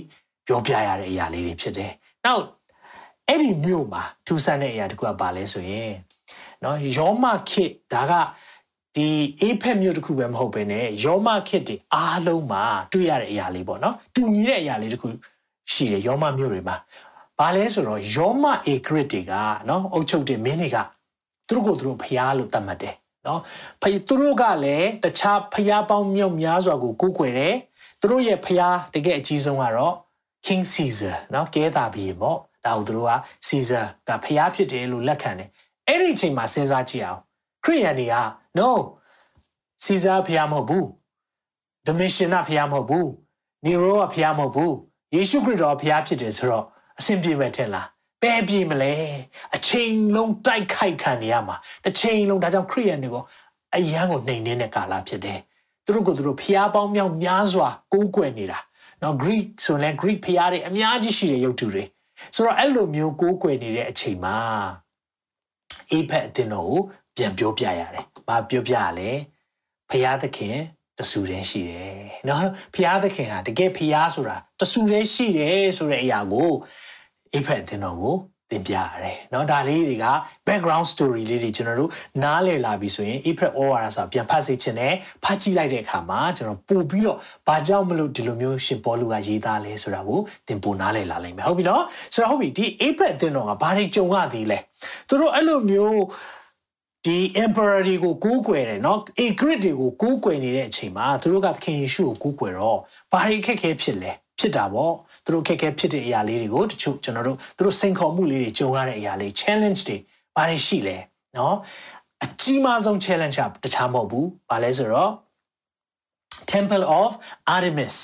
ပြောပြရတဲ့အရာလေးတွေဖြစ်တယ်။နောက်အဲ့ဒီမြို့မှာထူးဆန်းတဲ့အရာတခုကပါလဲဆိုရင်နော်ယောမခေတ်ဒါကဒီအေဖက်မြို့တခုပဲမဟုတ်ပဲねယောမခေတ်ဒီအားလုံးမှာတွေ့ရတဲ့အရာလေးပေါ့နော်တူညီတဲ့အရာလေးတခုရှိတယ်ယောမမြို့တွေမှာဘာလဲဆိုတော့ယောမအေဂရစ်တွေကနော်အုတ်ချုပ်တဲ့မင်းတွေကသူတို့ကိုသူတို့ဖျားလို့သတ်မှတ်တယ် နော်ဖျသူတို့ကလည်းတခြားဖျားပေါင်းမြောက်များစွာကိုကိုးကွယ်တယ်သူတို့ရဲ့ဖျားတကယ်အကြီးဆုံးကတော့ King Caesar နော်ကဲတာဘီပေါ့ဒါကိုသူတို့က Caesar ကဖျားဖြစ်တယ်လို့လက်ခံတယ်အဲ့ဒီအချိန်မှာစဉ်းစားကြည့်အောင်ခရိယန်တွေက no Caesar ဖျားမဟုတ်ဘူး Domitian ကဖျားမဟုတ်ဘူး Nero ကဖျားမဟုတ်ဘူးယေရှုခရစ်တော်ဘုရားဖြစ်တယ်ဆိုတော့အဆင်ပြေမဲ့ထင်လား ပဲပြေမလဲအချိန်လုံးတိုက်ခိုက်ခံနေရမှာတစ်ချိန်လုံးဒါကြောင့်ခရိယန်တွေကိုအယံကိုနှိမ်နေတဲ့ကာလဖြစ်တယ်သူတို့ကသူတို့ဖျားပေါင်းမြောက်များစွာကိုးကွယ်နေတာနော် Greek ဆိုရင် Greek ဖျားတွေအများကြီးရှိတဲ့ရုပ်တုတွေဆိုတော့အဲ့လိုမျိုးကိုးကွယ်နေတဲ့အချိန်မှာအေဖက်အတင်တော်ကိုပြန်ပြောပြရတယ်။ဘာပြောပြရလဲ။ဖျားသခင်တဆူတည်းရှိတယ်။နော်ဖျားသခင်ဟာတကယ်ဖျားဆိုတာတဆူတည်းရှိတယ်ဆိုတဲ့အရာကို အိဖက်တင်တော်ကိုသင်ပြရတယ်เนาะဒါလေးတွေက background story လေးတွေကျွန်တော်တို့နားလည်လာပြီဆိုရင် April O'Hara ဆိုပြန်ဖတ်စေချင်တယ်ဖတ်ကြည့်လိုက်တဲ့အခါမှာကျွန်တော်ပို့ပြီးတော့ဘာကြောင့်မလို့ဒီလိုမျိုးရှင်ပေါ်လူကရေးသားလဲဆိုတာကိုသင်ပို့နားလည်လာလိမ့်မယ်ဟုတ်ပြီเนาะဆိုတော့ဟုတ်ပြီဒီ April အသင်းတော်ကဘာတွေကြုံရသေးလဲသူတို့အဲ့လိုမျိုးဒီ emperor တွေကိုကိုးကွယ်တယ်เนาะ a grid တွေကိုကိုးကွယ်နေတဲ့အချိန်မှာသူတို့ကသခင်ယေရှုကိုကိုးကွယ်တော့ဘာတွေအခက်အခဲဖြစ်လဲဖြစ်တာပေါ့ သူတို့အခက်အခဲဖြစ်တဲ့အရာလေးတွေကိုတချို့ကျွန်တော်တို့သူတို့စိန်ခေါ်မှုလေးတွေကြုံရတဲ့အရာလေး challenge တွေဘာတွေရှိလဲနော်အကြီးမားဆုံး challenge ကတခြားမဟုတ်ဘူးဘာလဲဆိုတော့ Temple of Artemis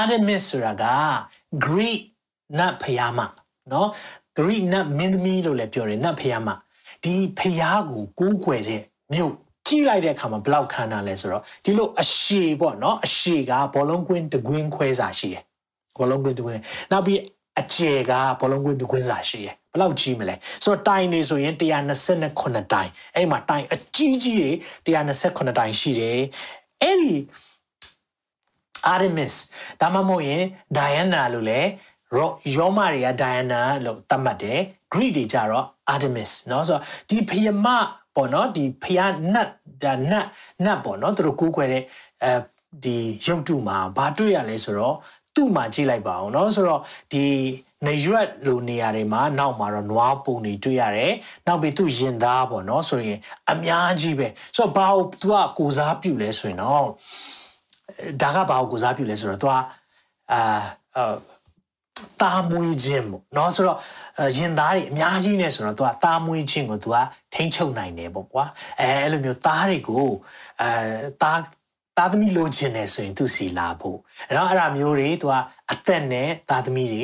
Artemis ဆိုတာက Greek နတ်ဖယားမနော် Greek နတ်မင်းသမီးလို့လည်းပြောတယ်နတ်ဖယားမဒီဖယားကိုကူးကွယ်တဲ့မြို့ကြည့်လိုက်တဲ့အခါမှာဘလောက်ခမ်းတာလဲဆိုတော့ဒီလိုအရှည်ပေါ့နော်အရှည်ကဘောလုံးကွင်းတကွင်းခွဲစာရှိတယ် ဘောလုံးကွင်းတကွင်းနောက်ပြီးအကျယ်ကဘောလုံးကွင်းတကွင်းစာရှိတယ်ဘယ်လောက်ကြီးမလဲဆိုတော့တိုင်နေဆိုရင်129တိုင်အဲ့မှာတိုင်အကြီးကြီးတွေ129တိုင်ရှိတယ်အဲ့ဒီ Artemis ဒါမှမဟုတ်ရင် Diana လို့လည်းရောမတွေက Diana လို့သတ်မှတ်တယ် Greek တွေကြတော့ Artemis เนาะဆိုတော့ဒီဖယမပေါ့နော်ဒီဖျားနတ်ဒါနတ်နတ်ပေါ့နော်သူတို့ကိုးကွယ်တဲ့အဲဒီရုပ်တုမှာဘာတွေ့ရလဲဆိုတော့ သူ့မှာကြည့်လိုက်ပါအောင်เนาะဆိုတော့ဒီနရွက်လိုနေရာတွေမှာနောက်မှာတော့နွားပုံတွေတွေ့ရတယ်။နောက်ပြီးသူ့ရင်သားပေါ့နော်ဆိုရင်အများကြီးပဲ။ဆိုတော့ဘာကိုသူကကိုစားပြုလဲဆိုရင်တော့ဒါကဘာကိုကိုစားပြုလဲဆိုတော့သူကအာတာမွေးခြင်းပေါ့နော်ဆိုတော့ရင်သားတွေအများကြီးနေဆိုတော့သူကတာမွေးခြင်းကိုသူကထိမ့်ချုပ်နိုင်တယ်ပေါ့ကွာ။အဲအဲ့လိုမျိုးသားတွေကိုအဲသား သားသမီးလိုချင်တယ်ဆိုရင်သူစီလာဖို့အဲ့တော့အဲ့ဒါမျိုးတွေ तू ကအသက်နဲ့သားသမီးတွေ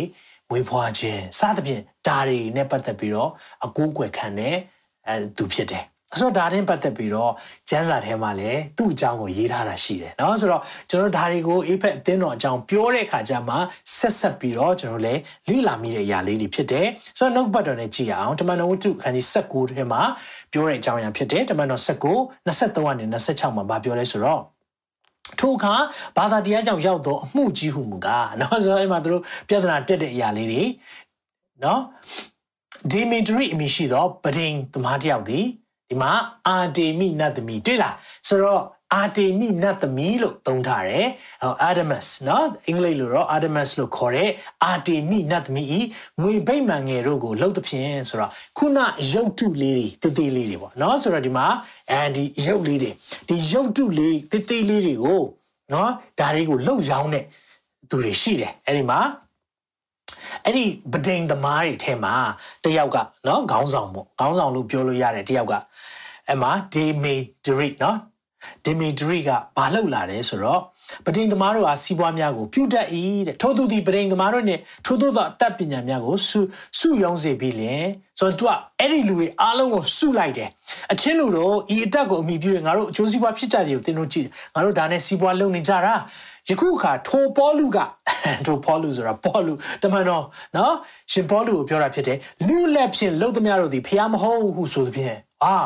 မွေးဖွားခြင်းစသဖြင့်ဒါတွေနဲ့ပတ်သက်ပြီးတော့အကူအကွယ်ခံတဲ့အဲသူဖြစ်တယ်ဆိုတော့ဒါရင်ပတ်သက်ပြီးတော့ကျမ်းစာထဲမှာလည်းသူ့အကြောင်းကိုရေးထားတာရှိတယ်เนาะဆိုတော့ကျွန်တော်ဒါတွေကိုအေဖက်အသင်းတော်အကြောင်းပြောတဲ့အခါကျမှဆက်ဆက်ပြီးတော့ကျွန်တော်လည်းလိလာမိတဲ့အရာလေးတွေဖြစ်တယ်ဆိုတော့နှုတ်ပတ်တော်နဲ့ကြည့်အောင်တမန်တော်ဝတ္ထုခန်းကြီး16ထဲမှာပြောတဲ့အကြောင်းအရာဖြစ်တယ်တမန်တော်19 23ကနေ26မှာဗာပြောလဲဆိုတော့ ထိုအခါဘာသာတရားကြောင့်ရောက်သောအမှုကြီးဟုမူကားနော်ဆိုတော့အဲ့မှာသူတို့ပြဿနာတက်တဲ့အရာလေးတွေနော်ဒီမီတရီအမည်ရှိသောပဒိန်သမားတယောက်ဒီဒီမှာအာတေမိနတ်သမီးတွေ့လားဆိုတော့ အာတေမိနတ်သမီးလို့သုံးထားတယ်ဟော Adamus နော်အင်္ဂလိပ်လိုတော့ Adamus လို့ခေါ်တဲ့အာတေမိနတ်သမီးဤငွေဗိမာန်ငယ်တို့ကိုလှုပ်သဖြင့်ဆိုတော့ခုနရုပ်တုလေးတွေတည်တည်လေးတွေပေါ့နော်ဆိုတော့ဒီမှာအဲဒီရုပ်လေးတွေဒီရုပ်တုလေးတည်တည်လေးတွေကိုနော်ဒါတွေကိုလှုပ်ရောင်းတဲ့သူတွေရှိတယ်အဲ့ဒီမှာအဲ့ဒီပဒိန်သမားတွေထဲမှာတယောက်ကနော်ခေါင်းဆောင်ပေါ့ခေါင်းဆောင်လို့ပြောလို့ရတယ်တယောက်ကအဲ့မှာဒေမေဒရစ်နော် ဒေမေဒရိကဘာလုပ်လာတယ်ဆိုတော့ပဒိန်သမားတို့ဟာစီးပွားများကိုပြုတတ်၏တဲ့ထို့သူသည်ပဒိန်သမားတို့နဲ့ထို့သောသောအတတ်ပညာများကိုစုစုယုံစေပြီးလင်ဆိုတော့ तू ကအဲ့ဒီလူတွေအားလုံးကိုစုလိုက်တယ်အချင်းလူတို့ဤအတက်ကိုအမိပြုရင်ငါတို့အကျိုးစီးပွားဖြစ်ကြတယ်ကိုသင်တို့ကြည့်ငါတို့ဒါနဲ့စီးပွားလုပ်နေကြတာယခုအခါထိုပေါလုကထိုပေါလုဆိုတာပေါလုတမန်တော်နော်ရှင်ပေါလုကိုပြောတာဖြစ်တယ်လူလက်ဖြင့်လှုပ်သမျှတို့သည်ဖျားမဟုတ်ဟုဆိုသဖြင့် အာ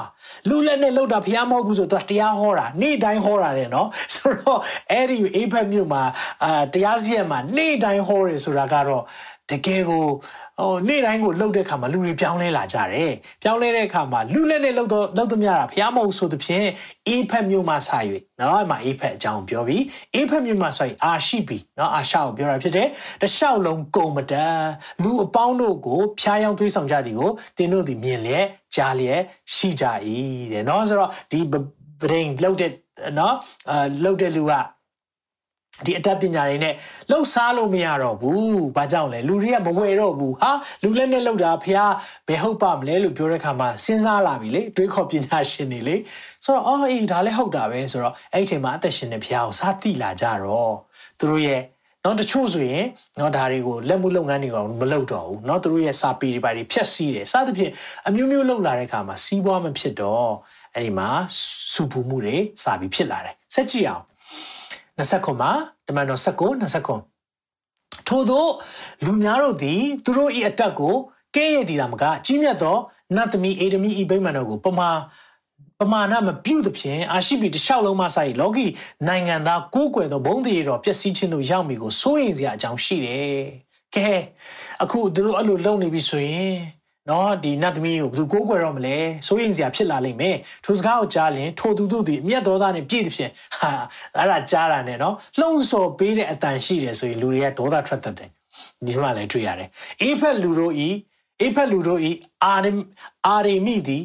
လူလက်နဲ့လှုပ်တာဖျားမဟုတ်ဘူးဆိုတော့တရားဟောတာနေ့တိုင်းဟောတာတဲ့နော်ဆိုတော့အဲ့ဒီအိဖက်မြို့မှာအာတရားစီရင်မှာနေ့တိုင်းဟောတယ်ဆိုတာကတော့ တကယ်ကိုဟိုနေ့တိုင်းကိုလှုပ်တဲ့အခါမှာလူတွေပြောင်းလဲလာကြတယ်ပြောင်းလဲတဲ့အခါမှာလူလက်နဲ့လှုပ်တော့လှုပ်သမျှတာဖျားမဟုတ်ဆိုသဖြင့်အေးဖက်မြို့မှာဆာ၍နော်အဲ့မှာအေးဖက်အကြောင်းပြောပြီးအေးဖက်မြို့မှာဆိုရင်အာရှိပြီနော်အာရှကိုပြောတာဖြစ်တယ်တလျှောက်လုံးကုံမတန်လူအပေါင်းတို့ကိုဖျားယောင်းသွေးဆောင်ကြသည်ကိုတင်းတို့သည်မြင်လျက်ကြားလျက်ရှိကြ၏တဲ့နော်ဆိုတော့ဒီ brain လှုပ်တဲ့နော်အာလှုပ်တဲ့လူက ဒီအတတ်ပညာတွေနဲ့လှုပ်ရှားလို့မရတော့ဘူး။ဘာကြောင့်လဲလူတွေကမဝယ်တော့ဘူး။ဟာလူလက်နဲ့လှုပ်တာဖះဘယ်ဟုတ်ပါမလဲလို့ပြောတဲ့ခါမှာစဉ်းစားလာပြီလေ။တွေးခေါ်ပညာရှင်တွေလေ။ဆိုတော့အော်အေးဒါလည်းဟုတ်တာပဲဆိုတော့အဲ့ဒီအချိန်မှာအသက်ရှင်တဲ့ဖះကိုစားသိလာကြတော့သူတို့ရဲ့နော်တချို့ဆိုရင်နော်ဒါတွေကိုလက်မှုလုပ်ငန်းတွေကမလုပ်တော့ဘူးနော်သူတို့ရဲ့စာပေတွေပါတွေဖြက်စီးတယ်စသဖြင့်အမျိုးမျိုးလုပ်လာတဲ့အခါမှာစီးပွားမဖြစ်တော့အဲ့ဒီမှာစူပူမှုတွေစာပြီးဖြစ်လာတယ်ဆက်ကြည့်အောင် 20ခုမှာဒီမှာတော့19 29ထို့သောလူများတို့သည်သူတို့၏အတက်ကိုကဲ့ရဲ့တည်တာမကကြီးမြတ်သောနတ်သမီးအေဒမီဤဗိမာန်တို့ကိုပမာပမာဏမပြုတ်သဖြင့်အာရှိပီတစ်လျှောက်လုံးမှဆိုင်လောကီနိုင်ငံသားကိုးကွယ်သောဘုံတည်တော်ပျက်စီးခြင်းတို့ရောက်မီကိုစိုးရင်စရာအကြောင်းရှိတယ်။ကဲအခုသူတို့အဲ့လိုလုပ်နေပြီဆိုရင် နော်ဒီနတ်သမီးကိုဘယ်သူကိုးကွယ်တော့မလဲစိုးရင်စရာဖြစ်လာလိမ့်မယ်ထိုစကားကိုကြားရင်ထိုသူတို့ဒီအမျက်တော်သားနဲ့ပြည့်တဲ့ဖြင့်ဟာအဲ့ဒါကြားတာနဲ့နော်လှုံ့ဆော်ပေးတဲ့အတန်ရှိတယ်ဆိုရင်လူတွေကဒေါသထွက်တတ်တယ်ဒီမှာလည်းတွေ့ရတယ်အေးဖက်လူတို့ဤအေးဖက်လူတို့ဤအာရအာရမိသည်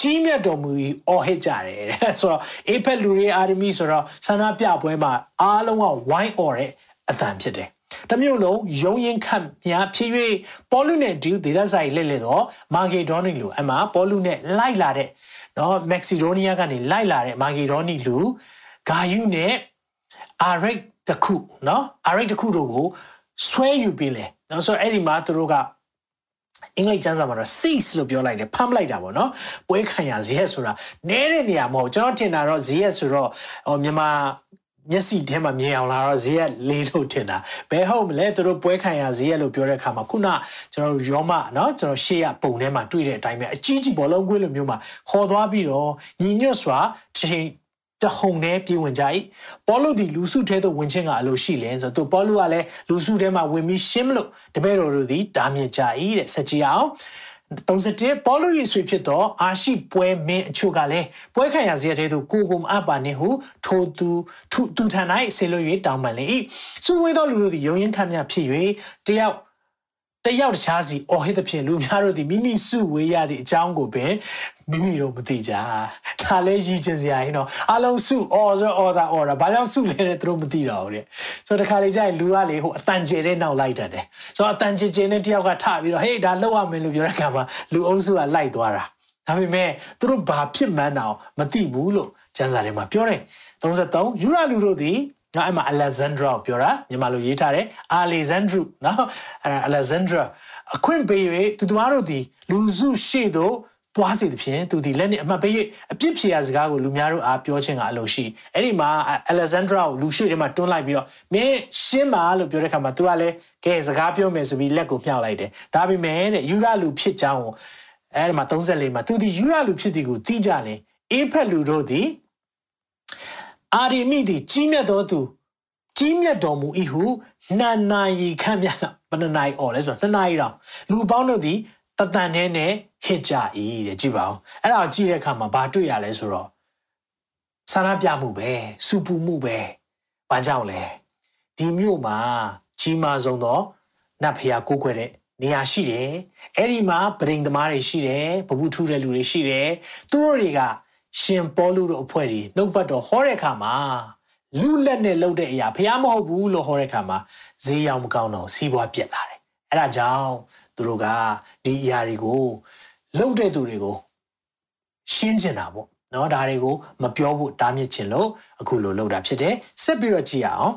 ကြီးမြတ်တော်မူ၏အော်ဟစ်ကြတယ်ဆိုတော့အေးဖက်လူတွေအာရမီဆိုတော့ဆန္ဒပြပွဲမှာအားလုံးကဝိုင်းအော်တဲ့အတန်ဖြစ်တယ် တမျိုးလုံးယုံရင်ခတ်များဖြစ်၍ပေါလုနဲ့ဒူဒေသဆိုင်လက်လက်တော့မာဂေဒေါနီလူအမှပေါလုနဲ့လိုက်လာတဲ့နော်မက္ဆီဒိုနီးယားကနေလိုက်လာတဲ့မာဂေဒေါနီလူဂါယုနဲ့အာရိတ်တခုနော်အာရိတ်တခုတို့ကိုဆွဲယူပြီးလဲနော်ဆိုတော့အဲ့ဒီမှာသူတို့ကအင်္ဂလိပ်ကျမ်းစာမှာတော့ cease လို့ပြောလိုက်တယ်ဖမ်းလိုက်တာပေါ့နော်ပွဲခံရဇရက်ဆိုတာနဲတဲ့နေရာမဟုတ်ကျွန်တော်ထင်တာတော့ဇရက်ဆိုတော့ဟိုမြန်မာ မျက်စိထဲမှာမြင်အောင်လာတော့ဇရက်လေးလို့ထင်တာဘယ်ဟုတ်မလဲသူတို့ပွဲခံရဇရက်လို့ပြောတဲ့အခါမှာခုနကျွန်တော်ရောမเนาะကျွန်တော်ရှေ့ရပုံထဲမှာတွေ့တဲ့အတိုင်းပဲအကြီးကြီးဘောလုံးကွေးလိုမျိုးမှာခေါ်သွားပြီးတော့ညီညွတ်စွာချိန်တဟုန်နဲ့ပြေးဝင်ကြ၏ပေါလုဒီလူစုထဲသို့ဝင်ခြင်းကအလိုရှိလဲဆိုတော့ပေါလုကလည်းလူစုထဲမှာဝင်ပြီးရှင်းမလို့တပည့်တော်တို့သည်တားမြစ်ကြ၏တဲ့ဆက်ကြည့်အောင် 31ပေါလုယေဆွေဖြစ်သောအာရှိပွဲမင်းအချို့ကလည်းပွဲခံရစေတဲ့သူကိုကုံအပ်ပါနေဟုထိုသူသူသူထန်၌ဆေလွ၍တောင်းပန်လေ၏စုဝေးသောလူတို့သည်ယုံရင်ခံမြဖြစ်၍တယောက် တယောက်တခြားစီအော်ဟစ်သဖြင့်လူများတို့သည်မိမိစုဝေးရသည့်အကြောင်းကိုပင်မိမိတို့မသိကြဒါလည်းရည်ချင်စရာရင်တော့အလုံးစုအော်ဆိုအော်တာအော်တာဘာကြောင့်စုလဲတဲ့သူတို့မသိတော့ဘူးတဲ့ဆိုတော့တခါလေကျရင်လူကလေဟိုအတန်ကျဲတဲ့နောက်လိုက်တတ်တယ်ဆိုတော့အတန်ကျဲကျဲနဲ့တယောက်ကထပြီးတော့ဟေးဒါလောက်ရမယ်လို့ပြောတဲ့အခါမှာလူအုပ်စုကလိုက်သွားတာဒါပေမဲ့သူတို့ဘာဖြစ်မှန်းတော့မသိဘူးလို့ကျမ်းစာထဲမှာပြောတယ်33ယူရလူတို့သည် ငါအဲ့မှာ Alexandra ကိုပြောတာမြန်မာလိုရေးထားတယ် Alexandru နော်အဲ့ Alexandra အခွင့်ပေး၍သူတို့တို့ဒီလူစုရှေ့သို့တွားစီသဖြင့်သူဒီလက်နဲ့အမှတ်ပေး၍အပြစ်ဖြေရစကားကိုလူများတို့အားပြောခြင်းကအလိုရှိအဲ့ဒီမှာ Alexandra ကိုလူရှိထဲမှာတွန်းလိုက်ပြီးတော့မင်းရှင်းပါလို့ပြောတဲ့ခါမှာ तू ကလည်းကဲစကားပြောမယ်ဆိုပြီးလက်ကိုမြှောက်လိုက်တယ်ဒါပေမဲ့တဲ့ယူရလူဖြစ်ကြောင်းကိုအဲ့ဒီမှာ34မှာ तू ဒီယူရလူဖြစ်သည်ကိုသိကြတယ်အေးဖက်လူတို့သည် အာရီမိသည်ကြီးမြတ်သောသူကြီးမြတ်တော်မူ၏ဟုနာနာရီခန့်မြတ်ဘယ်နှနာရီអော်လဲဆိုတော့နှစ်နာရီတော့လူပေါင်းတို့သည်တတန်ထဲနဲ့ဟစ်ကြ၏တဲ့ကြည့်ပါဦးအဲ့ဒါကိုကြည့်တဲ့အခါမှာဘာတွေ့ရလဲဆိုတော့ဆန္ဒပြမှုပဲစူပူမှုပဲဘာကြောင့်လဲဒီမြို့မှာကြီးမားဆုံးသောနတ်ဖျားကိုးကွယ်တဲ့နေရာရှိတယ်အဲ့ဒီမှာပရိန်သမားတွေရှိတယ်ပပူထူတဲ့လူတွေရှိတယ်သူတို့တွေက ရှင်ပေါလုတို့အဖွဲ့တွေနှုတ်ပတ်တော်ဟောတဲ့အခါမှာလူလက်နဲ့လှုပ်တဲ့အရာဖះမဟုတ်ဘူးလို့ဟောတဲ့အခါမှာဈေးရောင်မကောင်းတော့စီးပွားပြက်လာတယ်အဲ့ဒါကြောင့်သူတို့ကဒီအရာတွေကိုလှုပ်တဲ့သူတွေကိုရှင်းကျင်တာပေါ့နော်ဒါတွေကိုမပြောဖို့တားမြစ်ခြင်းလို့အခုလိုလှုပ်တာဖြစ်တယ်ဆက်ပြီးတော့ကြည့်ရအောင်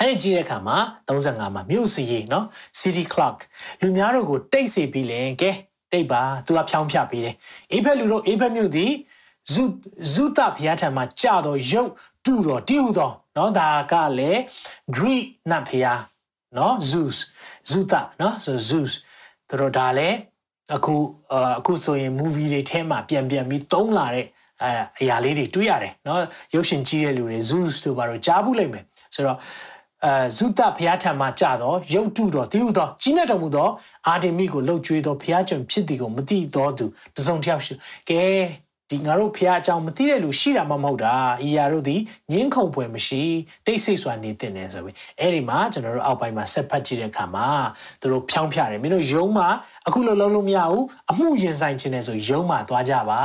အဲ့ဒီကြည့်တဲ့အခါမှာ35မှာမြို့စီရေးနော် city clock လူများတို့ကိုတိတ်စေပြီးလဲကဲတိတ်ပါသူကဖြောင်းဖြပေးတယ်အေးဖက်လူတို့အေးဖက်မြို့သည် ဇုဇုတဘုရားထံမှာကြာတော့ရုပ်တူတော့တိဟုတော့เนาะဒါကလည်း Greek နတ်ဘုရားเนาะ Zeus ဇုတเนาะဆို Zeus သူတို့ဒါလည်းအခုအခုဆိုရင် movie တွေထဲမှာပြန်ပြန်ပြီးသုံးလာတဲ့အဲအရာလေးတွေတွေ့ရတယ်เนาะရုပ်ရှင်ကြီးတဲ့လူတွေ Zeus တို့ဘာလို့ကြားဘူးလိမ့်မယ်ဆိုတော့အဲဇုတဘုရားထံမှာကြာတော့ရုပ်တုတော်တိဟုသောကြီးမြတ်တော်မူသောအာဒေမိကိုလှုပ်ကြွေးသောဘုရားကျွန်ဖြစ်သည်ကိုမသိသောသူတစုံတစ်ယောက်ရှိကဲ ဒီငါတို့ဖះအကြောင်းမသိတဲ့လူရှိတာမှမဟုတ်တာ။ဤရာတို့သည်ငင်းခုန်ပွဲမရှိတိတ်ဆိတ်စွာနေတင်တယ်ဆိုပြီးအဲ့ဒီမှာကျွန်တော်တို့အောက်ပိုင်းမှာဆက်ဖတ်ကြည့်တဲ့အခါမှာသူတို့ဖြောင်းဖြတယ်မင်းတို့ယုံမှာအခုလိုလုံးလို့မရဘူးအမှုရင်ဆိုင်ခြင်းနဲ့ဆိုယုံမှာသွားကြပါ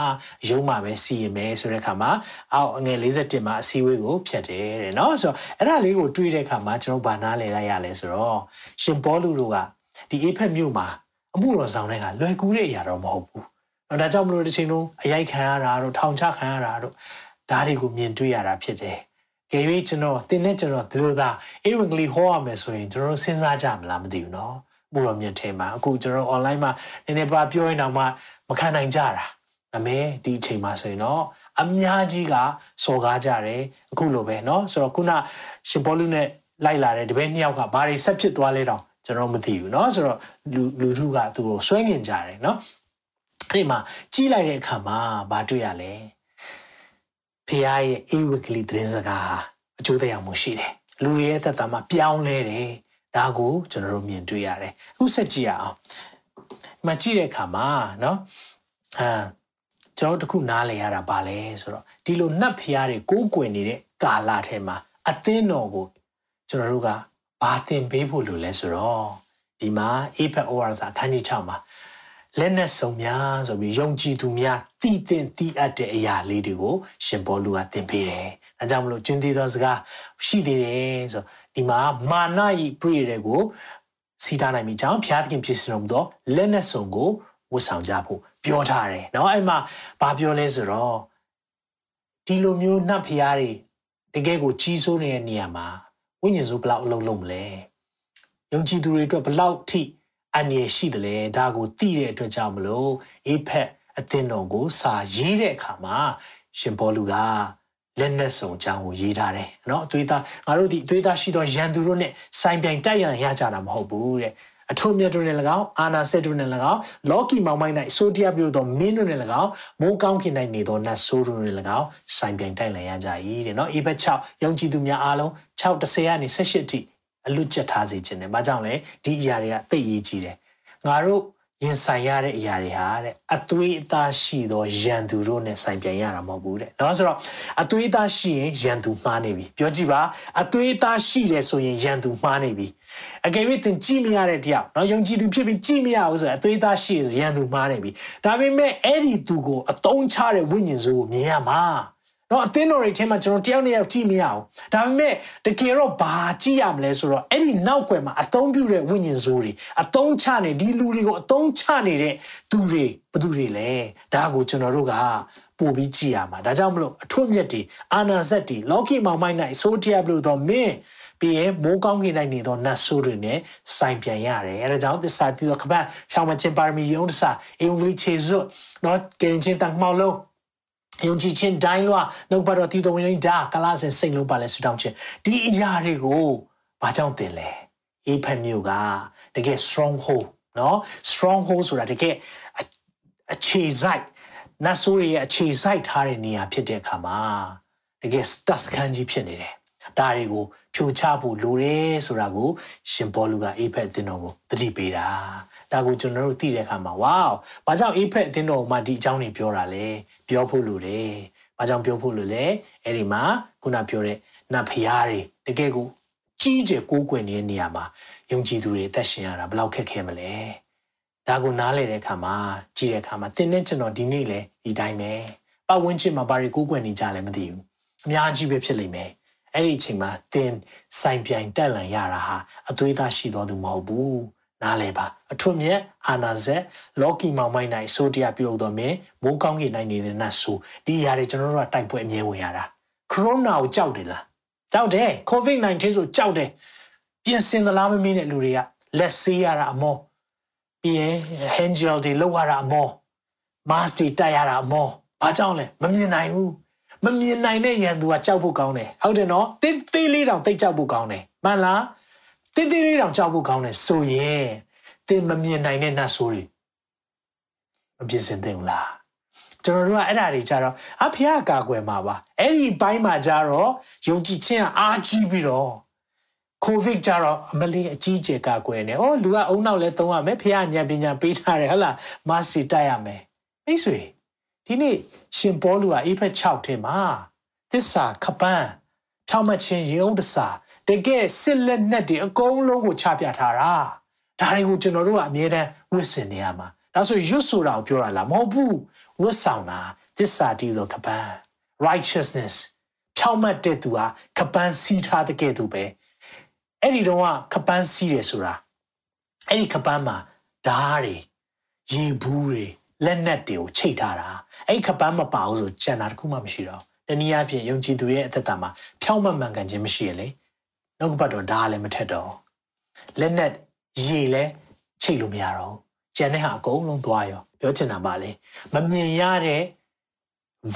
ယုံမှာပဲစီရင်မယ်ဆိုတဲ့အခါမှာအောက်အငယ်51မှာအစည်းအဝေးကိုဖြတ်တယ်တဲ့နော်ဆိုတော့အဲ့ဒါလေးကိုတွေးတဲ့အခါမှာကျွန်တော်ဘာနားလည်လိုက်ရလဲဆိုတော့ရှင်ပေါလုတို့ကဒီအေဖက်မြို့မှာအမှုတော်ဆောင်တဲ့ကလွယ်ကူတဲ့အရာတော့မဟုတ်ဘူး နော်ဒါကြောင့်မလို့တစ်ချိန်လုံးအရိုက်ခံရတာတို့ထောင်ချခံရတာတို့ဒါတွေကိုမြင်တွေ့ရတာဖြစ်တယ်က ကယ်၍ကျွန်တော်တင်းနဲ့ကျွန်တော်ဒီလိုသာအေဝံဂေလိဟောရမယ်ဆိုရင်ကျွန်တော်စဉ်းစားကြမလားမသိဘူးเนาะဘုရားမြတ်ထဲမှာအခုကျွန်တော် online မှာနည်းနည်းပါပြောရင်တော့မှမခံနိုင်ကြတာဒါပေမဲ့ဒီအချိန်မှာဆိုရင်တော့အများကြီးကစော်ကားကြတယ်အခုလိုပဲเนาะဆိုတော့ခုနရှင်ပေါလုနဲ့လိုက်လာတဲ့တပည့်နှစ်ယောက်ကဘာတွေဆက်ဖြစ်သွားလဲတော့ကျွန်တော်မသိဘူးเนาะဆိုတော့လူလူထုကသူ့ကိုဆွဲငင်ကြတယ်เนาะ အဲ့ဒီမှာကြီးလိုက်တဲ့အခါမှာဘာတွေ့ရလဲဖခင်ရဲ့အေဝကလေးသတင်းစကားဟာအကျိုးတရားမှုရှိတယ်လူတွေရဲ့သက်တာမှာပြောင်းလဲတယ်ဒါကိုကျွန်တော်တို့မြင်တွေ့ရတယ်အခုဆက်ကြည့်ရအောင်ဒီမှာကြည့်တဲ့အခါမှာเนาะအာကျွန်တော်တို့တခုနားလည်ရတာပါလဲဆိုတော့ဒီလိုနှက်ဖျားတွေကိုးကွယ်နေတဲ့ကာလထဲမှာအသင်းတော်ကိုကျွန်တော်တို့ကဘာသင်ပေးဖို့လိုလဲဆိုတော့ဒီမှာ APEC OR စာအခန်းကြီး6မှာ လက်နက်စုံများဆိုပြီးယုံကြည်သူများတည်တင်တည်အပ်တဲ့အရာလေးတွေကိုရှင်ဘောလူကသင်ပေးတယ်။ဒါကြောင့်မလို့ကျွန်းသေးသောစကားရှိသေးတယ်ဆိုဒီမှာမာနဤပြည့်တွေကိုစီတာနိုင်ပြီကြောင့်ဖျားသခင်ဖြစ်စံတော်မူသောလက်နက်စုံကိုဝတ်ဆောင်ကြဖို့ပြောထားတယ်။နော်အဲ့မှာဘာပြောလဲဆိုတော့ဒီလိုမျိုးနတ်ဖျားတွေတကယ်ကိုကြီးစိုးနေတဲ့နေရာမှာဝိညာဉ်စုဘလောက်အလုံးလုံးမလဲ။ယုံကြည်သူတွေအတွက်ဘလောက်ထိ အန္တရာယ်ရှိတယ်လဲဒါကိုသိတဲ့အတွက်ကြောင့်မလို့အေဖက်အသင်းတော်ကိုစာရေးတဲ့အခါမှာရှင်ဘောလူကလက်နက်စုံအကြောင်းကိုရေးထားတယ်เนาะအသွေးသားငါတို့ဒီအသွေးသားရှိသောရန်သူတို့နဲ့ဆိုင်ပြိုင်တိုက်ရန်ရကြတာမဟုတ်ဘူးတဲ့အထုံမြတ်တို့နဲ့၎င်းအာနာဆက်တို့နဲ့၎င်းလောကီမောင်မိုင်း၌ဆိုတရပြုသောမင်းတို့နဲ့၎င်းမိုးကောင်းခင်၌နေသောနတ်ဆိုးတို့နဲ့၎င်းဆိုင်ပြိုင်တိုက်လည်ရကြ၏တဲ့နော်အေဘက်6ယုံကြည်သူများအားလုံး6 10ကနေ18အထိ အလွတ်ကျက်ထားစေခြင်းနဲ့ဘာကြောင့်လဲဒီအရာတွေကသိရေးကြီးတယ်ငါတို့ရင်ဆိုင်ရတဲ့အရာတွေဟာတဲ့အသွေးအသားရှိသောရန်သူတို့နဲ့ဆိုင်ပြန်ရတာမဟုတ်ဘူးတဲ့။နော်ဆိုတော့အသွေးအသားရှိရင်ရန်သူမှားနေပြီ။ပြောကြည့်ပါအသွေးအသားရှိတယ်ဆိုရင်ရန်သူမှားနေပြီ။အကယ်၍သင်ကြည့်မရတဲ့တရားနော်ယုံကြည်သူဖြစ်ပြီးကြည့်မရဘူးဆိုရင်အသွေးအသားရှိရဆိုရန်သူမှားနေပြီ။ဒါပေမဲ့အဲ့ဒီသူကိုအတုံးချတဲ့ဝိညာဉ်စုကိုမြင်ရမှာ။ နော်အသင်းတော်တွေထဲမှာကျွန်တော်တယောက်နဲ့ယောက်ကြည့်မရအောင်ဒါပေမဲ့တကယ်တော့ဘာကြည့်ရမလဲဆိုတော့အဲ့ဒီနောက်ွယ်မှာအသုံးပြုတဲ့ဝိညာဉ်စိုးတွေအသုံးချနေဒီလူတွေကိုအသုံးချနေတဲ့သူတွေဘသူတွေလဲဒါကိုကျွန်တော်တို့ကပို့ပြီးကြည့်ရမှာဒါကြောင့်မလို့အထွတ်မြတ်တွေအာနာဇက်တွေလောကီမောင်မိုက်၌ဆိုတရားဘလို့တော့မင်းပြီးရင်မိုးကောင်းကင်၌နေသောနတ်ဆိုးတွေနဲ့ဆိုင်ပြန်ရတယ်အဲဒါကြောင့်သစ္စာတည်သောကပတ်ဖြောင်းမခြင်းပါရမီယုံတစာအင်္ဂလိပ်ခြေစွတ်နော်ကရင်ချင်းတန်မှောက်လုံး ယုံကြည်ခြင်းတိုင်းလွှာနှုတ်ပတ်တော်တည်တော်ဝင်ဒါကလာစင်စိတ်လုံးပါလဲဆူတောင်းခြင်းဒီအရာတွေကိုဘာကြောင့်တင်လဲအေဖက်မျိုးကတကယ် stronghold เนาะ stronghold ဆိုတာတကယ်အခြေစိုက်နတ်ဆိုးရဲ့အခြေစိုက်ထားတဲ့နေရာဖြစ်တဲ့အခါမှာတကယ် stas ခန်းကြီးဖြစ်နေတယ် ဒါတွေကိုဖြိုချဖို့လိုတယ်ဆိုတာကို ရှင်ဘောလူကအေဖက်အသင်းတော်ကိုတတိပေးတာဒါကိုကျွန်တော်တို့သိတဲ့အခါမှာဝေါဘာကြောင့်အေဖက်အသင်းတော်မှာဒီအကြောင်းတွေပြောတာလဲပြောဖို့လိုတယ်ဘာကြောင့်ပြောဖို့လိုလဲအဲ့ဒီမှာခုနပြောတဲ့နတ်ဖျားတွေတကယ်ကိုကြီးကျယ်ကိုးကွယ်နေတဲ့နေရာမှာယုံကြည်သူတွေအသက်ရှင်ရတာဘယ်လောက်ခက်ခဲမလဲဒါကိုနားလည်တဲ့အခါမှာကြည့်တဲ့အခါမှာသင်နဲ့ကျွန်တော်ဒီနေ့လဲဒီတိုင်းပဲပတ်ဝန်းကျင်မှာဘာတွေကိုးကွယ်နေကြလဲမသိဘူးအများကြီးပဲဖြစ်လိမ့်မယ် အဲ့ဒီအချိန်မှာသင်ဆိုင်ပြိုင်တက်လန်ရတာဟာအသွေးသားရှိတော်သူမဟုတ်ဘူးနားလဲပါအထွတ်မြတ်အာနာဇက်လော်ကီမောင်မိုင်းနိုင်ဆိုတရားပြုတ်တော်မင်းမိုးကောင်းကြီးနိုင်နေတဲ့နတ်ဆိုဒီຢာတွေကျွန်တော်တို့ကတိုက်ပွဲအမြဲဝင်ရတာခရိုနာကိုကြောက်တယ်လားကြောက်တယ် covid-19 ဆိုကြောက်တယ်ပြင်ဆင်သလားမမင်းတဲ့လူတွေကလက်ဆေးရတာအမောပြီးရင် hand gel တွေလောက်ရတာအမော mask တွေတိုက်ရတာအမောဘာကြောင့်လဲမမြင်နိုင်ဘူး မမြင်နိုင်တဲ့ရန်သူကကြောက်ဖို့ကောင်းတယ်ဟုတ်တယ်နော်တင်းသေးလေးတောင်တိတ်ကြောက်ဖို့ကောင်းတယ်မှန်လားတင်းတင်းလေးတောင်ကြောက်ဖို့ကောင်းတယ်ဆိုရင်တင်းမမြင်နိုင်တဲ့နတ်ဆိုးတွေမပြည့်စင်သင့်ဘူးလားကျွန်တော်တို့ကအဲ့ဒါတွေကြတော့အဖေကကာကွယ်မှာပါအဲ့ဒီဘိုင်းမှာကြတော့ယုံကြည်ခြင်းအားကြီးပြီးတော့ကိုဗစ်ကြတော့အမလေးအကြီးကျယ်ကာကွယ်နေ။အော်လူကအုံနောက်လဲသုံးရမယ်။ဖះညံပညာပေးထားတယ်ဟုတ်လား။မတ်စီတိုက်ရမယ်။မိတ်ဆွေဒီနေ့ ရှင်ပေါလုကအေဖက်6ထဲမှာသစ္စာခပန်းဖြောင့်မတ်ခြင်းရေုံတစာတကယ်စစ်လက်နက်တွေအကုန်လုံးကိုချပြထားတာဒါတွေကိုကျွန်တော်တို့ကအမြဲတမ်းဝတ်ဆင်နေရမှာဒါဆိုရွတ်ဆိုတာကိုပြောတာလားမဟုတ်ဘူးဝတ်ဆောင်တာသစ္စာတည်သောခပန်း righteousness ဖြောင့်မတ်တဲ့သူဟာခပန်းစီးထားတဲ့ကဲ့သို့ပဲအဲ့ဒီတော့ကခပန်းစီးတယ်ဆိုတာအဲ့ဒီခပန်းမှာဓားတွေရေဘူးတွေ လက်နက်တွေကိုချိတ်ထားတာအဲ့ခပန်းမပါဘူးဆိုကြံတာတခုမှမရှိတော့တနည်းအားဖြင့်ယုံကြည်သူရဲ့အသက်တာမှာဖြောင့်မတ်မှန်ကန်ခြင်းမရှိရင်လေနှုတ်ကပတ်တော်ဒါလည်းမထက်တော့လက်နဲ့ရေလဲချိတ်လို့မရတော့ကျန်တဲ့ဟာအကုန်လုံးသွားရောပြောချင်တာပါလေမမြင်ရတဲ့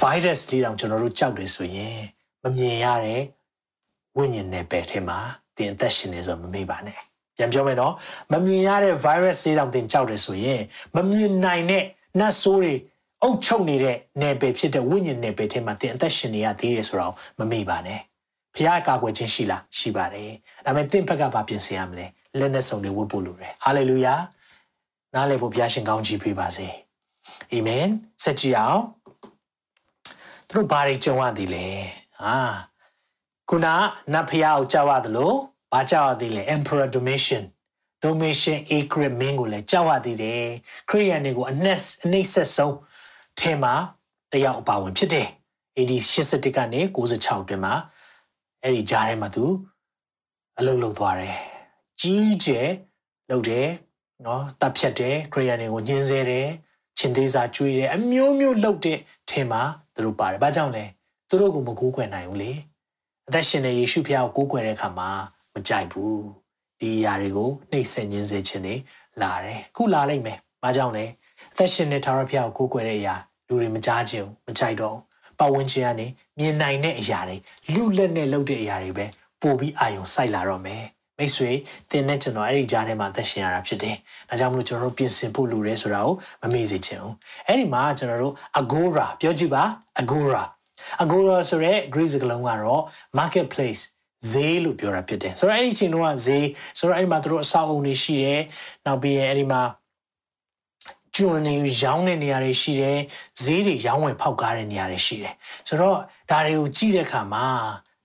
virus လေးတောင်ကျွန်တော်တို့ကြောက်တယ်ဆိုရင်မမြင်ရတဲ့ဝိညာဉ်နယ်ပယ်ထဲမှာတင်အသက်ရှင်နေဆိုမမေ့ပါနဲ့ပြန်ပြောမယ်နော်မမြင်ရတဲ့ virus လေးတောင်တင်ကြောက်တယ်ဆိုရင်မမြင်နိုင်တဲ့ နတ်ဆိုးတွေအုပ်ချုပ်နေတဲ့နယ်ပယ်ဖြစ်တဲ့ဝိညာဉ်နယ်ပယ်ထဲမှာတင်အသက်ရှင်နေရသေးတယ်ဆိုတော့မမေ့ပါနဲ့ဖခင်ကာကွယ်ခြင်းရှိလားရှိပါတယ်ဒါပေမဲ့တင့်ဘက်ကဘာပြင်ဆင်ရမလဲလက်နဲ့ဆုံတွေဝတ်ဖို့လိုတယ်ဟာလေလုယာနားလည်ဖို့ဘုရားရှင်ကောင်းချီးပေးပါစေအာမင်ဆက်ကြည့်အောင်သူတို့ဘာတွေကြုံရသည်လဲဟာခုနနတ်ဖျားကိုကြောက်ရတယ်လို့ဘာကြောက်ရသေးလဲ Emperor Domitian Domitian Acre မင်းကိုလည်းကြောက်ရသေးတယ်ခရိယန်တွေကိုအနှက်အနှိမ့်ဆက်ဆုံးထဲမှာတယောက်အပါဝင်ဖြစ်တယ် AD 81ကနေ96တွင်မှာအဲ့ဒီကြားထဲမှာသူအလုပ်လုပ်သွားတယ်ကြီးကျယ်လုပ်တယ်နော်တပ်ဖြတ်တယ်ခရိယန်တွေကိုညှင်းဆဲတယ်ချင်းသေးစာကျွေးတယ်အမျိုးမျိုးလုပ်တဲ့ထဲမှာသူတို့ပါတယ်ဘာကြောင့်လဲသူတို့ကမကူးကွယ်နိုင်ဘူးလေအသက်ရှင်တဲ့ယေရှုဖခင်ကိုကိုးကွယ်တဲ့အခါမှာမကြိုက်ဘူး ဒီຢာတွေကိုနှိမ့်ဆက်ညင်းစေခြင်းတွေလာတယ်အခုလာလိုက်မယ်ဘာကြောင့်လဲအသက်ရှင်တဲ့ထာဝရဘုရားကိုကိုးကွယ်တဲ့အရာလူတွေမကြားခြင်းမကြိုက်တော့ပတ်ဝန်းကျင်ကနေမြင်နိုင်တဲ့အရာတွေလူလက်နဲ့လုပ်တဲ့အရာတွေပဲပို့ပြီးအာယုံစိုက်လာတော့မယ်မိတ်ဆွေတင်နဲ့ကျွန်တော်အဲ့ဒီကြားထဲမှာသက်ရှင်ရတာဖြစ်တယ်။ဒါကြောင့်မလို့ကျွန်တော်တို့ပြင်ဆင်ဖို့လိုတယ်ဆိုတာကိုမမေ့စေချင်ဘူး။အဲ့ဒီမှာကျွန်တော်တို့ agora ပြောကြည့်ပါ agora agora ဆိုရဲ Greek စကားလုံးကတော့ marketplace ဈေးလို့ပြောတာဖြစ်တယ်။ဆိုတော့အဲ့ဒီအချိန်တုန်းကဈေးဆိုတော့အဲ့ဒီမှာတို့အဆောက်အုံတွေရှိတယ်။နောက်ပြီးရင်အဲ့ဒီမှာကျွန်းနေရောင်းတဲ့နေရာတွေရှိတယ်ဈေးတွေရောင်းဝယ်ဖောက်ကားတဲ့နေရာတွေရှိတယ်ဆိုတော့ဒါတွေကိုကြည့်တဲ့အခါမှာ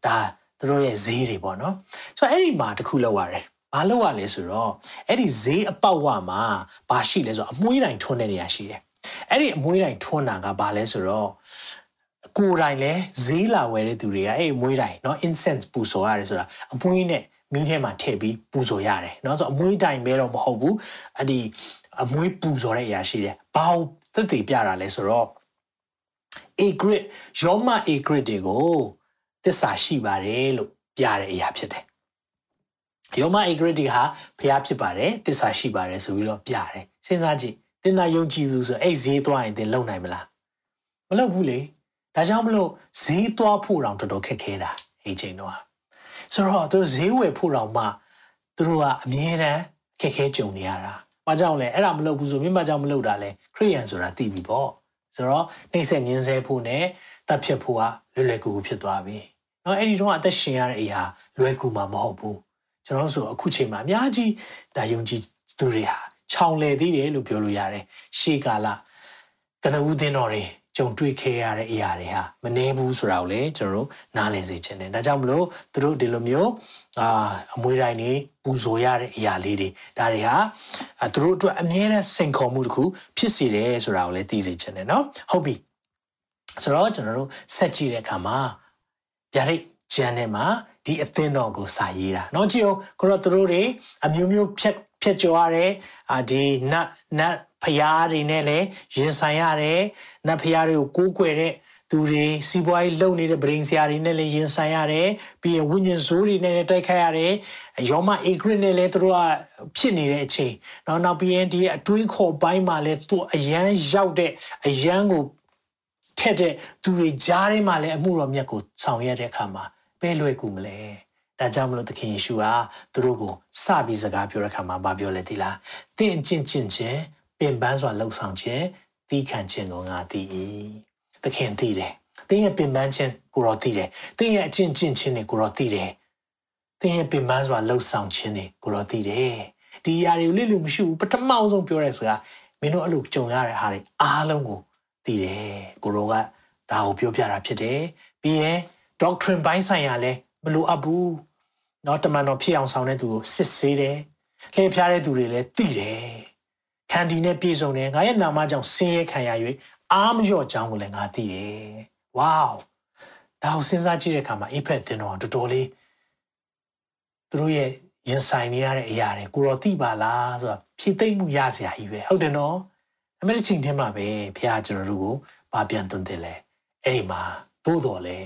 ဒါသူတို့ရဲ့ဈေးတွေပေါ့နော်ဆိုတော့အဲ့ဒီမှာတခုလောက်ရတယ်ဘာလောက်ရလဲဆိုတော့အဲ့ဒီဈေးအပေါက်ဝမှာဘာရှိလဲဆိုတော့အမွှေးတိုင်ထွန်းတဲ့နေရာရှိတယ်အဲ့ဒီအမွှေးတိုင်ထွန်းတာကဘာလဲဆိုတော့ ကိုယ်တိုင်လဲဈေးလာဝယ်တဲ့သူတွေကအဲ့အမွှေးတိုင်เนาะ incense ပူဇော်ရတယ်ဆိုတာအမွှေးနဲ့မီးထဲမှာထည့်ပြီးပူဇော်ရတယ်เนาะဆိုတော့အမွှေးတိုင်ပဲတော့မဟုတ်ဘူးအဲ့ဒီအမွှေးပူဇော်တဲ့အရာရှိတယ်ဘာလို့သက်သေပြတာလဲဆိုတော့ a grid ရောမ a grid တွေကိုသစ္စာရှိပါတယ်လို့ပြတဲ့အရာဖြစ်တယ်ယောမ a grid တွေဟာဘုရားဖြစ်ပါတယ်သစ္စာရှိပါတယ်ဆိုပြီးတော့ပြတယ်စဉ်းစားကြည့်သင်သာယုံကြည်သူဆိုအဲ့ဈေးသွားရင်သင်လုံနိုင်မလားမလုံဘူးလေ ဒါကြောင့်မလို့ဈေးသွားဖို့တောင်တော်တော်ခက်ခဲတာအဲ့ချိန်တော့ဆိုတော့သူဈေးဝယ်ဖို့တောင်မှသူတို့ကအမြဲတမ်းခက်ခဲကြုံနေရတာ။ဘာကြောင့်လဲအဲ့ဒါမလုပ်ဘူးဆိုမြင့်မကြောင့်မလုပ်တာလဲခရိယန်ဆိုတာသိပြီပေါ့။ဆိုတော့နှိမ့်ဆက်ညင်းဆဲဖို့နဲ့တပ်ဖြစ်ဖို့ကလွယ်လွယ်ကူကူဖြစ်သွားပြီ။နော်အဲ့ဒီတော့အသက်ရှင်ရတဲ့အရာလွယ်ကူမှာမဟုတ်ဘူး။ကျွန်တော်ဆိုအခုချိန်မှာအများကြီးဒါယုံကြည်သူတွေဟာခြောင်လေသေးတယ်လို့ပြောလို့ရတယ်။ရှေးကာလကနဦးသင်းတော်တွေ ကြုံတွေ့ခဲ့ရတဲ့အရာတွေဟာမနှဲဘူးဆိုတာကိုလည်းကျွန်တော်တို့နားလည်စေချင်တယ်။ဒါကြောင့်မလို့သူတို့ဒီလိုမျိုးအာအမွေတိုင်းတွေပူဇော်ရတဲ့အရာလေးတွေဒါတွေဟာသူတို့အတွက်အမြဲတမ်းစိန်ခေါ်မှုတစ်ခုဖြစ်စေတယ်ဆိုတာကိုလည်းသိစေချင်တယ်နော်။ဟုတ်ပြီ။ဆိုတော့ကျွန်တော်တို့ဆက်ကြည့်တဲ့အခါမှာဗျာဒိတ်ကျမ်းထဲမှာဒီအသင်းတော်ကိုစာရေးတာ။နော်ကြည့်အောင်ကိုတော့သူတို့တွေအမျိုးမျိုးဖြတ် ဖြတ်ကျော်ရတယ်။အာဒီနတ်နတ်ဖျားတွေနဲ့လည်းရင်ဆိုင်ရတယ်နတ်ဖျားတွေကိုကိုးကွယ်တဲ့သူတွေစီးပွားရေးလုပ်နေတဲ့ဗရင်ဆရာတွေနဲ့လည်းရင်ဆိုင်ရတယ်ပြီးရင်ဝိညာဉ်ဇိုးတွေနဲ့လည်းတိုက်ခိုက်ရတယ်ယောမအေဂရစ်နဲ့လည်းသူတို့ကဖြစ်နေတဲ့အချိန်နောက်နောက်ပြီးရင်ဒီအတွေးခေါ်ပိုင်းမှာလည်းသူအရန်ရောက်တဲ့အရန်ကိုထက်တဲ့သူတွေကြားထဲမှာလည်းအမှုတော်မြတ်ကိုဆောင်ရတဲ့အခါမှာပဲလွယ်ကူမလဲ ဒါကြောင့်မလို့သခင်ယေရှုဟာသူတို့ကိုစပြီးစကားပြောတဲ့အခါမှာဗာပြောလဲသီလားတင့်ကျင့်ကျင့်ခြင်းပင်ပန်းစွာလှုပ်ဆောင်ခြင်းတီးခံခြင်းကိုငါသိ၏သခင်သိတယ်တင်းရဲ့ပင်ပန်းခြင်းကိုတော့သိတယ်တင်းရဲ့အကျင့်ကျင့်ခြင်းတွေကိုတော့သိတယ်တင်းရဲ့ပင်ပန်းစွာလှုပ်ဆောင်ခြင်းတွေကိုတော့သိတယ်ဒီຢာတွေကိုလိလူမရှိဘူးပထမဆုံးပြောတဲ့စကားမင်းတို့အဲ့လိုကြုံရတဲ့ဟာတွေအားလုံးကိုသိတယ်ကိုရောကဒါကိုပြောပြတာဖြစ်တယ်ပြီးရင် doctrine ဘိုင်းဆိုင်ရာလဲမလိုအပ်ဘူး နော်တမန်တော်ဖြစ်အောင်ဆောင်တဲ့သူကိုစစ်ဆေးတယ်လှည့်ဖျားတဲ့သူတွေလည်းသိတယ်ခန္တီနဲ့ပြည့်စုံတယ်ငါရဲ့နာမကြောင့်ဆင်းရဲခံရ၍အာမလျော့ကြောင်းကိုလည်းငါသိတယ်ဝေါဒါကိုစဉ်းစားကြည့်တဲ့အခါမှာအိဖက်တင်တော်တော်တော်လေးသူတို့ရဲ့ရင်ဆိုင်နေရတဲ့အရာတွေကိုတော့သိပါလားဆိုတာဖြည့်သိမ့်မှုရစရာကြီးပဲဟုတ်တယ်နော်အမေရိကန်ချင်းမှာပဲဖခင်ကျွန်တော်တို့ကိုဗာပြန်သွန်တယ်လေအဲ့ဒီမှာသို့တော်လဲ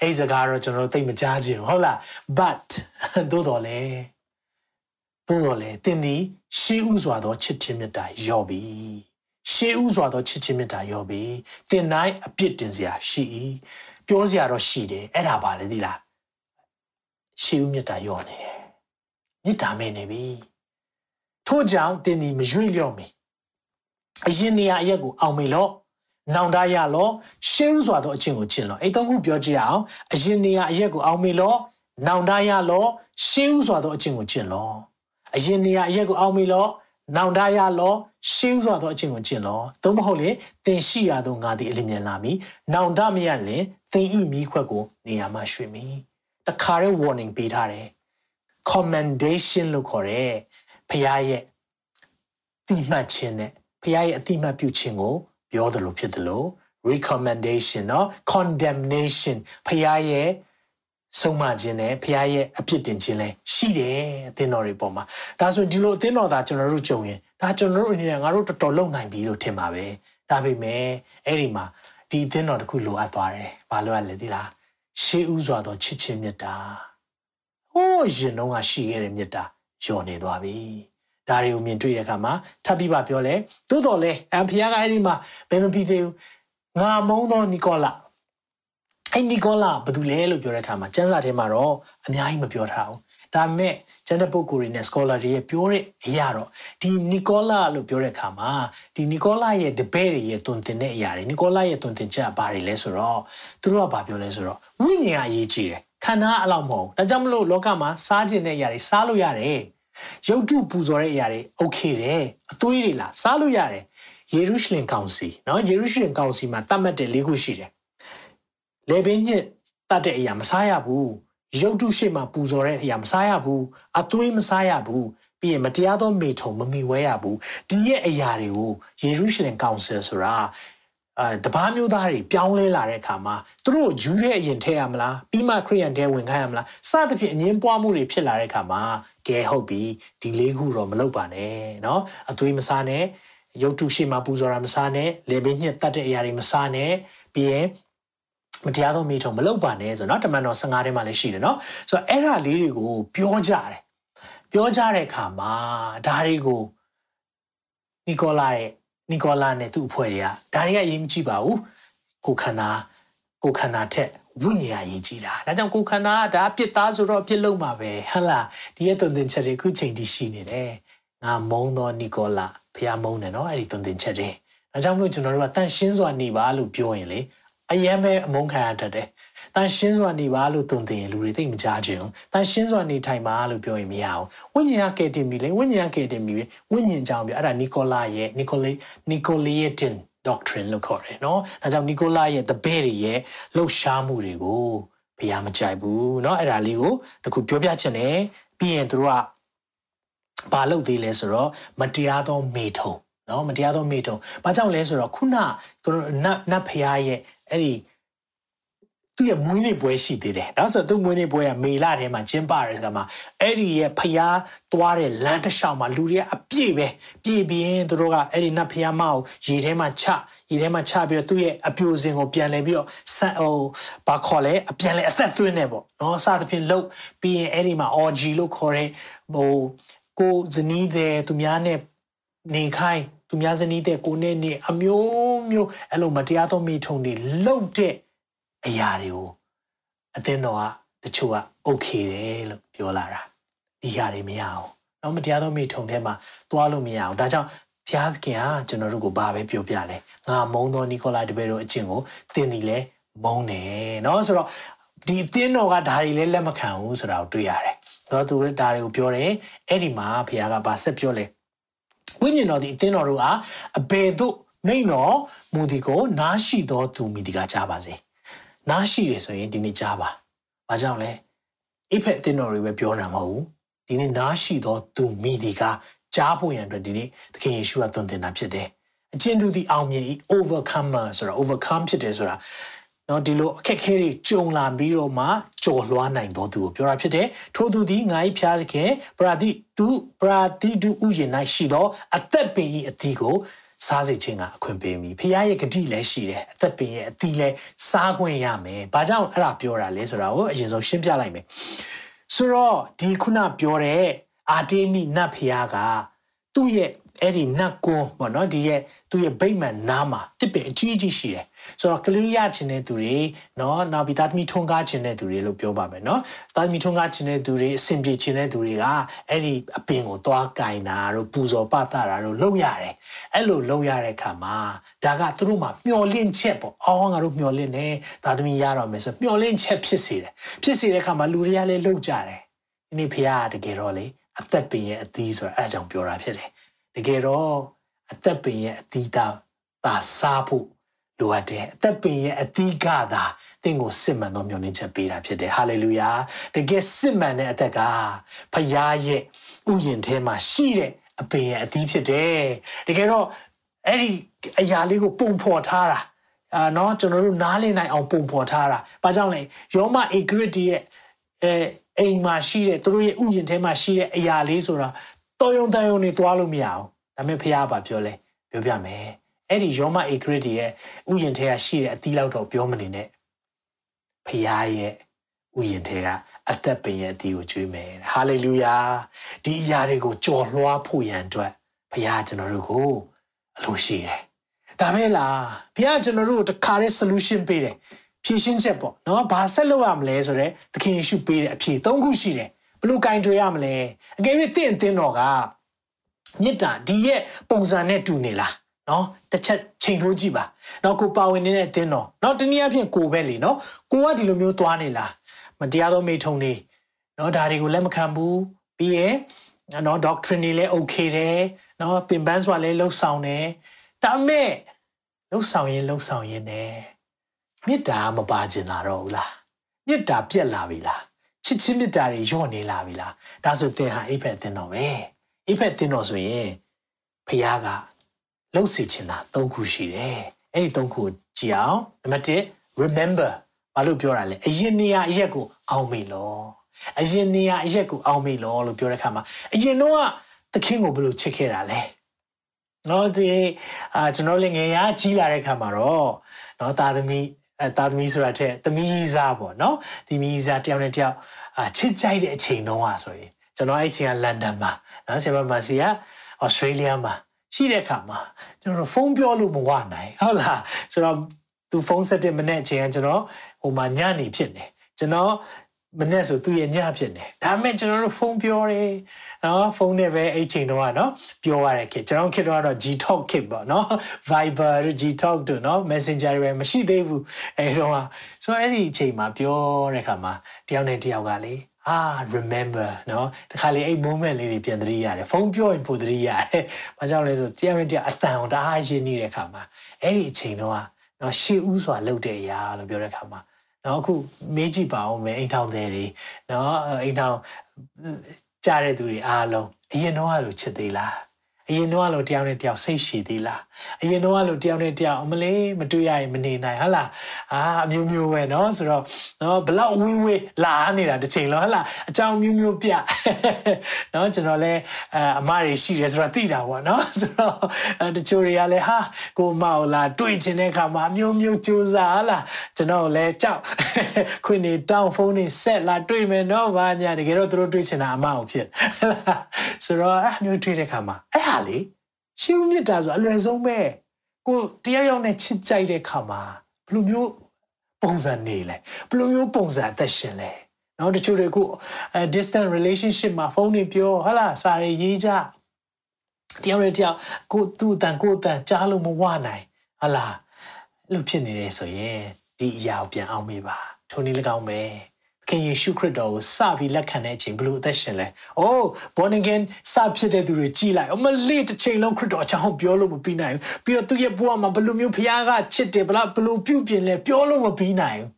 အဲ့စကားတော့ကျွန်တော်တို့သိမကြားခြင်းဟုတ်လား but သို့တော်လဲသို့တော်လဲသင်သည်ရှေးဥစွာသောချစ်ခြင်းမေတ္တာယော့ပြီရှေးဥစွာသောချစ်ခြင်းမေတ္တာယော့ပြီသင်၌အပြစ်တင်စရာရှိ၏ပြောစရာတော့ရှိတယ်အဲ့ဒါပါလေဒီလားရှေးဥမေတ္တာယော့နေတယ်မေတ္တာမဲ့နေပြီထို့ကြောင့်သင်သည်မရွေ့လျော့မီအရင်နေရာအရက်ကိုအောင်မေလော့ နောင်တရလောရှင်းစွာသောအချင်းကိုကျင့်လောအဲ့တော့ခုပြောကြည့်အောင်အရင်နေရာအရက်ကိုအောင်မေလောနောင်တရလောရှင်းစွာသောအချင်းကိုကျင့်လောအရင်နေရာအရက်ကိုအောင်မေလောနောင်တရလောရှင်းစွာသောအချင်းကိုကျင့်လောသို့မဟုတ်လေသင်ရှိရသောငါသည်အလင်းမြန်လာမည်နောင်တမရလင်သင်ဤမိခွက်ကိုနေရာမှာရွှေ့မည်တခါရဲ warning ပေးထားတယ် commendation လို့ခေါ်တယ်ဖခင်ရဲ့တိမှတ်ခြင်းနဲ့ဖခင်ရဲ့အတိမှတ်ပြုခြင်းကို ပြောသလိုဖြစ်သလို recommendation เนาะ condemnation ဖခင်ရဲ့ဆုံးမခြင်းနဲ့ဖခင်ရဲ့အပြစ်တင်ခြင်းလဲရှိတယ်အသင်းတော်တွေပေါ်မှာဒါဆိုဒီလိုအသင်းတော်သားကျွန်တော်တို့ကြုံရင်ဒါကျွန်တော်တို့အနေနဲ့ငါတို့တော်တော်လုံနိုင်ပြီလို့ထင်ပါပဲဒါပေမဲ့အဲ့ဒီမှာဒီအသင်းတော်တစ်ခုလိုအပ်သွားတယ်ဘာလို့ ਆ လဲဒီလားရှေးဥစွာသောချစ်ချင်းမြတ်တာဟိုးရင်တော့ကရှိခဲ့တဲ့မြတ်တာညော်နေသွားပြီ ဒါတွေကိုမြင်တွေ့တဲ့အခါမှာထပ်ပြီးပါပြောလဲသို့တော်လဲအဖခင်ကအဲ့ဒီမှာဘယ်မပြီးသေးဘူးငါမုန်းသောနီကိုလာအဲ့နီကိုလာဘာတူလဲလို့ပြောတဲ့အခါမှာကျမ်းစာထဲမှာတော့အများကြီးမပြောထားဘူးဒါပေမဲ့ကျန်တဲ့ပုဂ္ဂိုလ်တွေနဲ့ scholar တွေရဲ့ပြောတဲ့အရာတော့ဒီနီကိုလာလို့ပြောတဲ့အခါမှာဒီနီကိုလာရဲ့ debate တွေရဲ့တွင်တင်တဲ့အရာတွေနီကိုလာရဲ့တွင်တင်ချက်ဘာတွေလဲဆိုတော့သူတို့ကဘာပြောလဲဆိုတော့ဝိညာဉ်အရေးကြီးတယ်ခန္ဓာအလောက်မဟုတ်ဒါကြောင့်မလို့လောကမှာစားခြင်းတဲ့အရာတွေစားလို့ရတယ် ရုပ်တုပူဇော်တဲ့အရာတွေโอเคတယ်အသွေးတွေလားစားလို့ရတယ်ယေရုရှလင်ကောင်စီเนาะယေရုရှလင်ကောင်စီမှာတတ်မှတ်တဲ့၄ခုရှိတယ်လေပင်ညစ်တတ်တဲ့အရာမစားရဘူးရုပ်တုရှိမှပူဇော်တဲ့အရာမစားရဘူးအသွေးမစားရဘူးပြီးရင်မတရားသောမိထုံမမိဝဲရဘူးဒီရဲ့အရာတွေကိုယေရုရှလင်ကောင်ဆယ်ဆိုတာ အဲတပားမျိုးသားတွေပြောင်းလဲလာတဲ့အခါမှာသူတို့ဂျူးရဲ့အရင်ထဲရမလားပြီးမှခရိယန်ထဲဝင်ခိုင်းရမလားစသဖြင့်အငင်းပွားမှုတွေဖြစ်လာတဲ့အခါမှာကဲဟုတ်ပြီဒီလေးခုတော့မလုပ်ပါနဲ့เนาะအသွေးမစားနဲ့ရုပ်တုရှိမှပူဇော်တာမစားနဲ့လေပင်ညှက်တတ်တဲ့အရာတွေမစားနဲ့ပြီးရင်မတရားသောမိထုံမလုပ်ပါနဲ့ဆိုတော့တမန်တော်15ထဲမှာလည်းရှိတယ်เนาะဆိုတော့အဲ့ဒါလေးတွေကိုပြောကြတယ်ပြောကြတဲ့အခါမှာဒါတွေကိုနီကိုလာရဲ့ နီကိုလာနဲ့သူ့အဖွဲ့တွေကဒါတွေကအရေးမကြီးပါဘူးကိုခန္ဓာကိုခန္ဓာထက်ဝိညာဉ်အရေးကြီးတာဒါကြောင့်ကိုခန္ဓာကဒါအပြစ်သားဆိုတော့အပြစ်လုံးမှာပဲဟဟလားဒီရဲ့တုံတင်ချက်တွေခုချိန်ထိရှိနေတယ်ငါမုံသောနီကိုလာဖះမုံတယ်နော်အဲ့ဒီတုံတင်ချက်တွေဒါကြောင့်မလို့ကျွန်တော်တို့ကတန်ရှင်းစွာနေပါလို့ပြောရင်လေအယံပဲအမုန်းခံရတတ်တယ် တန်ရှင်းစွာနေပါလို့တုံတင်ရင်လူတွေသိမကြကြဘူးတန်ရှင်းစွာနေထိုင်ပါလို့ပြောရင်မရဘူးဝိညာဉ်ကကဲတင်ပြီလေဝိညာဉ်ကကဲတင်ပြီဝိညာဉ်ကြောင့်ပြအဲ့ဒါနီကိုလာရဲ့နီကိုလေနီကိုလီယက်တင် doctrine လို့ခေါ်တယ်เนาะဒါကြောင့်နီကိုလာရဲ့ the bear ရဲ့လှုပ်ရှားမှုတွေကိုဘုရားမကြိုက်ဘူးเนาะအဲ့ဒါလေးကိုတခုပြောပြချင်တယ်ပြီးရင်တို့ကဘာလုပ်သေးလဲဆိုတော့မတရားသောမေထုံเนาะမတရားသောမေထုံဘာကြောင့်လဲဆိုတော့ခုနကနတ်နတ်ဖျားရဲ့အဲ့ဒီ သူ့ရဲ့မွေးနေ့ပွဲရှိသေးတယ်။ဒါဆိုသူ့မွေးနေ့ပွဲကမေလထဲမှာကျင်းပရဲကမှာအဲ့ဒီရဲ့ဖျားသွားတဲ့လမ်းတစ်လျှောက်မှာလူတွေကအပြည့်ပဲပြည့်ပြင်းသူတို့ကအဲ့ဒီနတ်ဖျားမကိုရေထဲမှာချရေထဲမှာချပြီးတော့သူ့ရဲ့အပြိုစင်ကိုပြန်လဲပြီးတော့ဆန်ဟိုဘာခေါ်လဲအပြန်လဲအသက်သွင်းနေပေါ့နော်စသဖြင့်လှုပ်ပြီးရင်အဲ့ဒီမှာ org လို့ခေါ်တဲ့ဟိုကိုဇနီးတဲ့သူများနဲ့နေခိုင်းသူများဇနီးတဲ့ကိုနဲ့နေအမျိုးမျိုးအဲ့လိုမတရားသောမိထုံတွေလှုပ်တဲ့ အရာတွေကိုအသင်းတော်ကတချို့က okay တယ်လို့ပြောလာတာဒီဟာတွေမရအောင်နော်မတရားသောမိထုံထဲမှာသွားလို့မရအောင်ဒါကြောင့်ဘုရားသခင်ကကျွန်တော်တို့ကိုဘာပဲပြောပြလဲငါမုံသောနီကိုလာတပည့်တို့အချင်းကိုသင်သည်လဲမုံတယ်နော်ဆိုတော့ဒီအသင်းတော်ကဒါတွေလဲလက်မခံဘူးဆိုတာကိုတွေ့ရတယ်နော်သူတို့ဒါတွေကိုပြောတယ်အဲ့ဒီမှာဘုရားကဘာဆက်ပြောလဲဝိညာဉ်တော်ဒီအသင်းတော်တို့ကအဘယ်သို့နိုင်တော်မူဒီကိုနားရှိတော်သူမိဒီကကြားပါစေ နားရှိတယ်ဆိုရင်ဒီနေ့ကြားပါ။ဘာကြောင့်လဲ။အိဖက်အသင်းတော်တွေပဲပြောတာမဟုတ်ဘူး။ဒီနေ့နားရှိသောသူမိဒီကကြားဖို့ရန်အတွက်ဒီနေ့သခင်ယေရှုကသွန်သင်တာဖြစ်တယ်။အကျဉ်သူဒီအောင်မြင် overcomer ဆိုတာ overcome ဖြစ်တယ်ဆိုတာနော်ဒီလိုအခက်ခဲတွေကြုံလာပြီးတော့မှကြော်လွှားနိုင်တော်သူကိုပြောတာဖြစ်တယ်ထို့သူသည်ငါ၏ဖျားသခင်ပရာတိသူပရာတိတုဥယျာဉ်၌ရှိသောအသက်ပင်၏အသီးကို စားစေခြင်းကအခွင့်ပေးမိဖခင်ရဲ့ဂတိလည်းရှိတယ်အသက်ပင်ရဲ့အသီးလည်းစားခွင့်ရမယ်ဘာကြောင့်အဲ့ဒါပြောတာလဲဆိုတာကိုအရင်ဆုံးရှင်းပြလိုက်မယ်ဆိုတော့ဒီခုနပြောတဲ့အာတေမိနတ်ဖခင်ကသူ့ရဲ့ အဲ့ဒီနတ်ကွန်းပေါ့နော်ဒီရဲ့သူ့ရဲ့ဗိမ္မာန်နားမှာတစ်ပင်အကြီးကြီးရှိတယ်ဆိုတော့ကလေးရချင်တဲ့သူတွေနော်နောက်ပြီးသားသမီးထွန်းကားချင်တဲ့သူတွေလို့ပြောပါမယ်နော်သားသမီးထွန်းကားချင်တဲ့သူတွေအဆင်ပြေချင်တဲ့သူတွေကအဲ့ဒီအပင်ကိုသွားကင်တာတို့ပူဇော်ပသတာတို့လုပ်ရတယ်အဲ့လိုလုပ်ရတဲ့အခါမှာဒါကသူတို့မှာမျောလင့်ချက်ပေါ့အော်ငါတို့မျောလင့်နေသားသမီးရတော့မယ်ဆိုမျောလင့်ချက်ဖြစ်စေတယ်ဖြစ်စေတဲ့အခါမှာလူတွေကလည်းလှုပ်ကြတယ်ဒီနေ့ဖခင်ကတကယ်တော့လေအသက်ပင်ရဲ့အသီးဆိုတော့အဲအကြောင်းပြောတာဖြစ်တယ် တကယ်တော့အသက်ပင်ရဲ့အတီးသားသာစားဖို့လိုအပ်တယ်အသက်ပင်ရဲ့အတီးကသာတင့်ကိုစစ်မှန်သောမျှော်လင့်ချက်ပေးတာဖြစ်တယ်ဟာလေလုယာတကယ်စစ်မှန်တဲ့အသက်ကဖခင်ရဲ့ဥယျာဉ်ထဲမှာရှိတဲ့အပင်ရဲ့အတီးဖြစ်တယ်တကယ်တော့အဲ့ဒီအရာလေးကိုပုံဖော်ထားတာအာနော်ကျွန်တော်တို့နားလည်နိုင်အောင်ပုံဖော်ထားတာဘာကြောင့်လဲယောမအေဂရစ်တီရဲ့အဲအိမ်မှာရှိတဲ့သူတို့ရဲ့ဥယျာဉ်ထဲမှာရှိတဲ့အရာလေးဆိုတာ တော်ယုံတန်ယုံနေသွားလို့မရအောင်ဒါပေမဲ့ဖះကပြောလဲပြောပြမယ်အဲ့ဒီယောမအေဂရစ်ရဲ့ဥယျာဉ်ထဲကရှိတဲ့အသီးလောက်တော့ပြောမနေနဲ့ဖះရဲ့ဥယျာဉ်ထဲကအသက်ပင်ရဲ့အသီးကိုကျွေးမယ်ဟာလေလုယာဒီအရာတွေကိုကြော်လွှားဖို့ရန်အတွက်ဖះကျွန်တော်တို့ကိုအလိုရှိတယ်ဒါပဲလားဖះကျွန်တော်တို့တခါတည်း solution ပေးတယ်ဖြည့်ရှင်းချက်ပေါ့နော်ဘာဆက်လုပ်ရမလဲဆိုတော့သခင်ယေရှုပေးတဲ့အဖြေ၃ခုရှိတယ် ဘလို့ကင်တွေရမလဲအကယ်၍တင့်အသင်းတော်ကမြစ်တာဒီရဲ့ပုံစံနဲ့တူနေလားနော်တစ်ချက်ချိန်ထိုးကြည့်ပါနော်ကိုပါဝင်နေတဲ့အသင်းတော်နော်တနည်းအားဖြင့်ကိုပဲလေနော်ကိုကဒီလိုမျိုးသွားနေလားမတရားသောမိထုံနေနော်ဒါတွေကိုလက်မခံဘူးပြီးရင်နော် doctrine တွေလည်း okay တယ်နော်ပင်ပန်းစွာလည်းလှုပ်ဆောင်တယ်ဒါမဲ့လှုပ်ဆောင်ရင်လှုပ်ဆောင်ရင် ਨੇ မေတ္တာမပါကျင်လာတော့ဘူးလားမေတ္တာပြက်လာပြီလား ချစ်ချင်းမေတ္တာတွေညော့နေလာပြီလားဒါဆိုသင်ဟာအိဖက်သင်တော်ပဲအိဖက်သင်တော်ဆိုရင်ဖခင်ကလှုပ်စီချင်တာ၃ခုရှိတယ်အဲ့ဒီ၃ခုကိုကြည့်အောင်နံပါတ်1 remember ဘာလို့ပြောတာလဲအရင်နေရာအရက်ကိုအောင်းမိလောအရင်နေရာအရက်ကိုအောင်းမိလောလို့ပြောတဲ့အခါမှာအရင်တော့သခင်ကိုဘယ်လိုချစ်ခဲ့တာလဲနော်ဒီအာကျွန်တော်လည်းငယ်ရကြီးလာတဲ့အခါမှာတော့နော်သားသမီး အဲသားသမီးဆိုတာတဲ့သမီးစားပေါ့နော်သမီးစားတယောက်နဲ့တယောက်အာချစ်ကြိုက်တဲ့အချိန်တုန်းอ่ะဆိုရင်ကျွန်တော်အဲ့အချိန်ကလန်ဒန်မှာနော်ဆရာမမစီကဩစတြေးလျမှာရှိတဲ့အခါမှာကျွန်တော်ဖုန်းပြောလို့မဝနိုင်ဟုတ်လားဆိုတော့သူဖုန်းဆက်တဲ့မနေ့အချိန်ကကျွန်တော်ဟိုမှာညနေဖြစ်နေကျွန်တော် မနေ့ဆိုသူ့ရဲ့ညဖြစ်နေဒါပေမဲ့ကျွန်တော်တို့ဖုန်းပြောတယ်နော်ဖုန်းနဲ့ပဲအဲ့ချိန်တော့နော်ပြောရတဲ့ခေတ်ကျွန်တော်ခေတ်တော့ G Talk ခေတ်ပေါ့နော် Viber G Talk တို့နော် Messenger တွေပဲမရှိသေးဘူးအဲ့တော့ဆိုတော့အဲ့ဒီအချိန်မှာပြောတဲ့ခါမှာတယောက်နဲ့တယောက်ကလေအာ remember နော်တခါလေအဲ့ moment လေးတွေပြန်သတိရတယ်ဖုန်းပြောရင်ပိုသတိရတယ်။ဘာကြောင့်လဲဆိုတရားမတရားအတန်အောင်တအားရင်းနေတဲ့ခါမှာအဲ့ဒီအချိန်တော့နော်ရှေ့ဦးစွာလှုပ်တဲ့အရာလို့ပြောတဲ့ခါမှာ နော်အခုမေးကြည့်ပါဦးမယ်အိမ်ထောင်တွေတွေနော်အိမ်ထောင်ကြားတဲ့သူတွေအားလုံးအရင်တော့လို့ချစ်သေးလား အရင်တော့လို့တယောက်နဲ့တယောက်စိတ်ရှည်သေးလားအရင်တော့လို့တယောက်နဲ့တယောက်အမလေးမတွေ့ရရင်မနေနိုင်ဟဟလားအာအမျိုးမျိုးပဲเนาะဆိုတော့เนาะဘလောက်ဝင်းဝေးလာနေတာတစ်ချိန်လုံးဟဟလားအကြောင်းမျိုးမျိုးပြเนาะကျွန်တော်လည်းအမတွေရှိတယ်ဆိုတော့သိတာပေါ့เนาะဆိုတော့တချို့တွေကလည်းဟာကိုမောက်လာတွေ့ချင်တဲ့ခါမှာအမျိုးမျိုးစူးစားဟလားကျွန်တော်လည်းကြောက်ခွင့်နေတောင်းဖုန်းနေဆက်လာတွေ့မယ်เนาะဘာညာတကယ်တော့သူတို့တွေ့ချင်တာအမအောင်ဖြစ်ဆိုတော့အမျိုးတွေ့တဲ့ခါမှာအဲ့ဟာ လေရှင်းမြစ်တာဆိုအလွယ်ဆုံးပဲကိုတရားရောက်နဲ့ချစ်ကြိုက်တဲ့ခါမှာဘယ်လိုမျိုးပုံစံနေလဲဘယ်လိုမျိုးပုံစံအသက်ရှင်လဲနော်တချို့တွေကအဲ distant relationship မှာဖုန်းနေပြောဟာလားစာရေးရေးကြတယောက်နဲ့တယောက်ကိုသူ့အတန်ကိုအတန်ကြားလို့မဝနိုင်ဟာလားအဲ့လိုဖြစ်နေတယ်ဆိုရင်ဒီအရာကိုပြန်အောင်မေးပါထိုနည်း၎င်းပဲ ခင်ယေရှုခရစ်တော်ကိုစပြီးလက်ခံတဲ့အချိန်ဘလို့အသက်ရှင်လဲ။ Oh born again စဖြစ်တဲ့သူတွေကြည်လိုက်။အမလေးတစ်ချိန်လုံးခရစ်တော်အကြောင်းပြောလို့မပြီးနိုင်ဘူး။ပြီးတော့သူ့ရဲ့ဘဝမှာဘလို့မျိုးဖခင်ကချစ်တယ်ဘလားဘလို့ပြုပြင်လဲပြောလို့မပြီးနိုင်ဘူး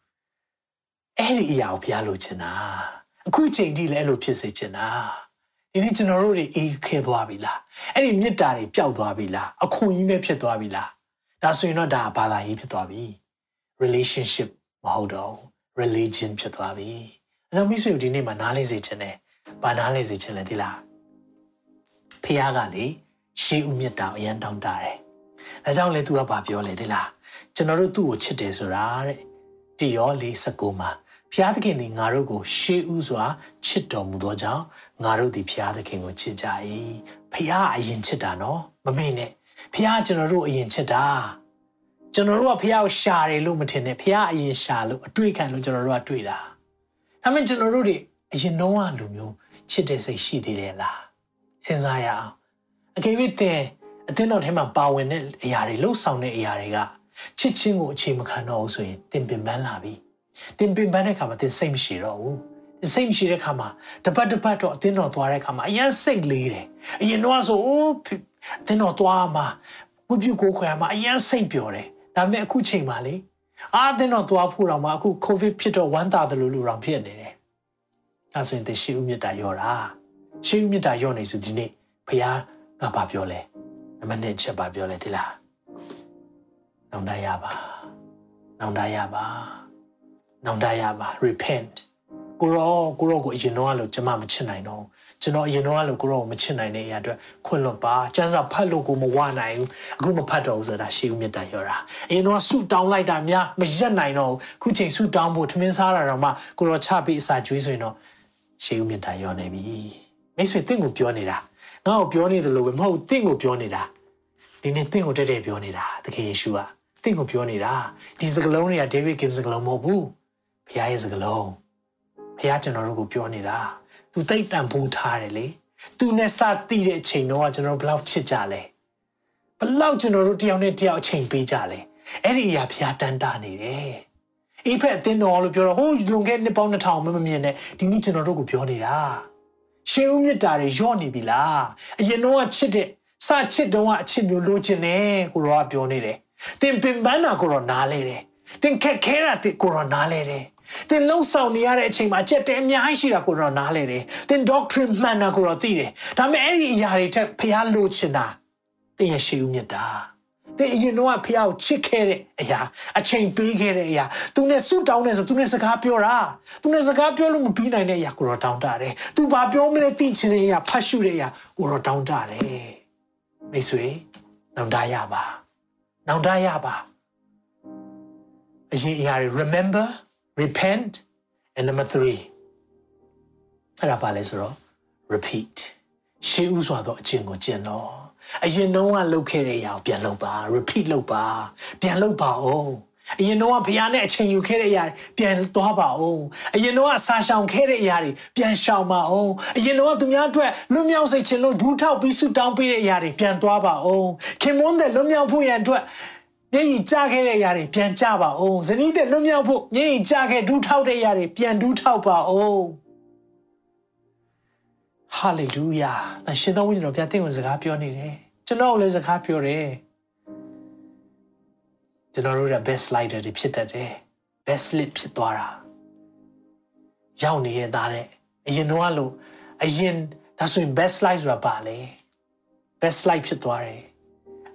။အဲ့ဒီအရာကိုဖခင်လိုချင်တာ။အခုချိန်ထိလည်းအဲ့လိုဖြစ်စေချင်တာ။ဒီနေ့ကျွန်တော်တို့တွေအေးခဲသွားပြီလား။အဲ့ဒီမေတ္တာတွေပျောက်သွားပြီလား။အခွန်ကြီးပဲဖြစ်သွားပြီလား။ဒါဆိုရင်တော့ဒါဘာသာရေးဖြစ်သွားပြီ။ relationship မဟုတ်တော့ဘူး religion ဖြစ်သွားပြီ။အဲကြောင့်မိတ်ဆွေတို့ဒီနေ့မှာနားလဲစေခြင်းနဲ့ဘာနားလဲစေခြင်းလဲဒီလား။ဖះကလေရှေးဥမြတ်တာအရန်တောင်းတတယ်ဒါကြောင့်လေ तू ကဘာပြောလဲသိလားကျွန်တော်တို့သူ့ကိုချစ်တယ်ဆိုတာတဲ့တိရော49မှာဖျားသခင်သည်ငါတို့ကို ရှေးဥစွာချစ်တော်မူသောကြောင့်ငါတို့သည်ဖျားသခင်ကိုချစ်ကြ၏ဖျားအရင်ချစ်တာနော်မမေ့နဲ့ဖျားကျွန်တော်တို့အရင်ချစ်တာ ကျွန်တော်တို့ကဖះကိုရှာတယ်လို့မထင်နဲ့ဖះအရင်ရှာလို့အတွေ့ခံလို့ကျွန်တော်တို့ကတွေ့တာဒါပေမဲ့ကျွန်တော်တို့တွေအရင်တော့ကလူမျိုးချစ်တဲ့စိတ်ရှိသေးတယ်လားစဉ်းစားရအောင်အကယ်၍တဲ့အသင်းတော်ထဲမှာပါဝင်တဲ့အရာတွေလှုပ်ဆောင်တဲ့အရာတွေကချစ်ချင်းကိုအခြေမခံတော့ဘူးဆိုရင်တင်ပင်ပန်းလာပြီတင်ပင်ပန်းတဲ့အခါမှာတင်စိတ်မရှိတော့ဘူးစိတ်မရှိတဲ့ခါမှာတပတ်တပတ်တော့အသင်းတော်သွားတဲ့ခါမှာအရင်စိတ်လေးတယ်အရင်တော့ဆိုအိုးအသင်းတော်သွားမှာဝပြုကိုခွဲမှာအရင်စိတ်ပျော်တယ် ဒါပေမဲ့အခုချိန်မှာလေအာအသင်းတော်သွားဖို့တော့မှအခုကိုဗစ်ဖြစ်တော့ဝမ်းသာတယ်လို့လူတော်ဖြစ်နေတယ်ဒါဆိုရင်တရှိဦးမြတ်တာရောတာရှိဦးမြတ်တာရောနေဆိုဒီနေ့ဖခင်ကဘာပြောလဲနံပါတ်1ချက်ဘာပြောလဲဒီလားနောင်တရပါနောင်တရပါနောင်တရပါ repent ကိုရောကိုရောကိုအရင်တော့လို့ကျွန်မမချစ်နိုင်တော့ ကျွန်တော်အရင်တော့လို့ကိုရောကိုမချစ်နိုင်တဲ့အရာအတွက်ခွင့်လွတ်ပါကျန်းစာဖတ်လို့ကိုမဝနိုင်ဘူးအခုမဖတ်တော့ဘူးဆိုတာရှေးဦးမြတ်တာပြောတာအရင်တော့ဆူတောင်းလိုက်တာများမရက်နိုင်တော့ဘူးခုချိန်ဆူတောင်းဖို့ထမင်းစားတာတော့မှကိုရောချပြီးအစာကျွေးဆိုရင်တော့ရှေးဦးမြတ်တာရောနေပြီမိတ်ဆွေတင့်ကိုပြောနေတာငါ့ကိုပြောနေတယ်လို့ပဲမဟုတ်တင့်ကိုပြောနေတာဒီနေ့တင့်ကိုတက်တက်ပြောနေတာသခင်ယေရှုကတင့်ကိုပြောနေတာဒီစကလုံးတွေကဒေးဗစ်ကင်စကလုံးမဟုတ်ဘူးဖခင်ရဲ့စကလုံးဖခင်ကျွန်တော်တို့ကိုပြောနေတာ သူတိတ်တန်ဖိုးထားတယ်လေသူနဲ့စတိတဲ့အချိန်တော့ကျွန်တော်ဘလောက်ချစ်ကြလဲဘလောက်ကျွန်တော်တို့တယောက်နဲ့တယောက်အချိန်ပေးကြလဲအဲ့ဒီအရာဖခင်တန်တာနေတယ်အိဖက်အတင်းတော်လို့ပြောတော့ဟိုလွန်ခဲ့နှစ်ပေါင်း2000မမမြင်နဲ့ဒီနေ့ကျွန်တော်တို့ကိုပြောနေတာရှေးဦးမြတ်တာတွေညော့နေပြီလားအရင်တော့ချစ်တဲ့စချစ်တော့အချစ်မျိုးလိုချင်တယ်ကိုရောကပြောနေတယ်တင်ပင်ပန်းတာကိုရောနားလဲတယ်တင်ခက်ခဲတာကိုရောနားလဲတယ် တင်လှုပ်ဆောင်နေရတဲ့အချိန်မှာကြက်တဲအများကြီးရှိတာကိုတော့နားလဲတယ်။တင် doctrine မှန်တာကိုတော့သိတယ်။ဒါပေမဲ့အဲ့ဒီအရာတွေထက်ဖះလိုချင်တာတင်ရဲ့ရှိဦးမြတ်တာ။တင်အရင်တော့ဖះကိုချစ်ခဲ့တဲ့အရာအချိန်ပေးခဲ့တဲ့အရာသူနဲ့ဆုတောင်းနေဆိုသူနဲ့စကားပြောတာသူနဲ့စကားပြောလို့မပြီးနိုင်တဲ့အရာကိုတော့တောင်းတတယ်။ तू ဘာပြောမလဲသိချင်တဲ့အရာဖတ်ရှုတဲ့အရာကိုတော့တောင်းတတယ်။မိတ်ဆွေနောင်တရပါ။နောင်တရပါ။အရင်အရာတွေ remember repent and number 3အဲ့ဒါပါလဲဆိုတော့ repeat ရှေးဥစွာသောအကျင့်ကိုကျင့်တော့အရင်တုန်းကလုပ်ခဲ့တဲ့အရာကိုပြန်လုပ်ပါ repeat လုပ်ပါပြန်လုပ်ပါအောင်အရင်တော့ဘုရားနဲ့အချိန်ယူခဲ့တဲ့အရာပြန်သွားပါအောင်အရင်တော့ဆာရှောင်ခဲ့တဲ့အရာတွေပြန်ရှောင်ပါအောင်အရင်တော့သူများအတွက်လွတ်မြောက်စေခြင်းလို့ဒူးထောက်ပြီးဆုတောင်းပေးတဲ့အရာတွေပြန်သွားပါအောင်ခင်မွန်းတဲ့လွတ်မြောက်ဖို့ရန်အတွက် မျက်ရည်ကျခဲ့တဲ့အရာတွေပြန်ကျပါအောင်ဇနီးတဲ့လွတ်မြောက်ဖို့မျက်ရည်ကျခဲ့ဒူးထောက်တဲ့အရာတွေပြန်ဒူးထောက်ပါအောင်ဟာလေလုယာ။ရှင်တော်ဝိညာဉ်တော်ဘုရားတင့်ကိုစကားပြောနေတယ်။ကျွန်တော်လည်းစကားပြောတယ်။ကျွန်တော်တို့က best slider တွေဖြစ်တတ်တယ်။ best slip ဖြစ်သွားတာ။ရောက်နေရသားတဲ့အရင်တော့လို့အရင်ဒါဆိုရင် best slide ဆိုတာပါလေ။ best slide ဖြစ်သွားတယ်။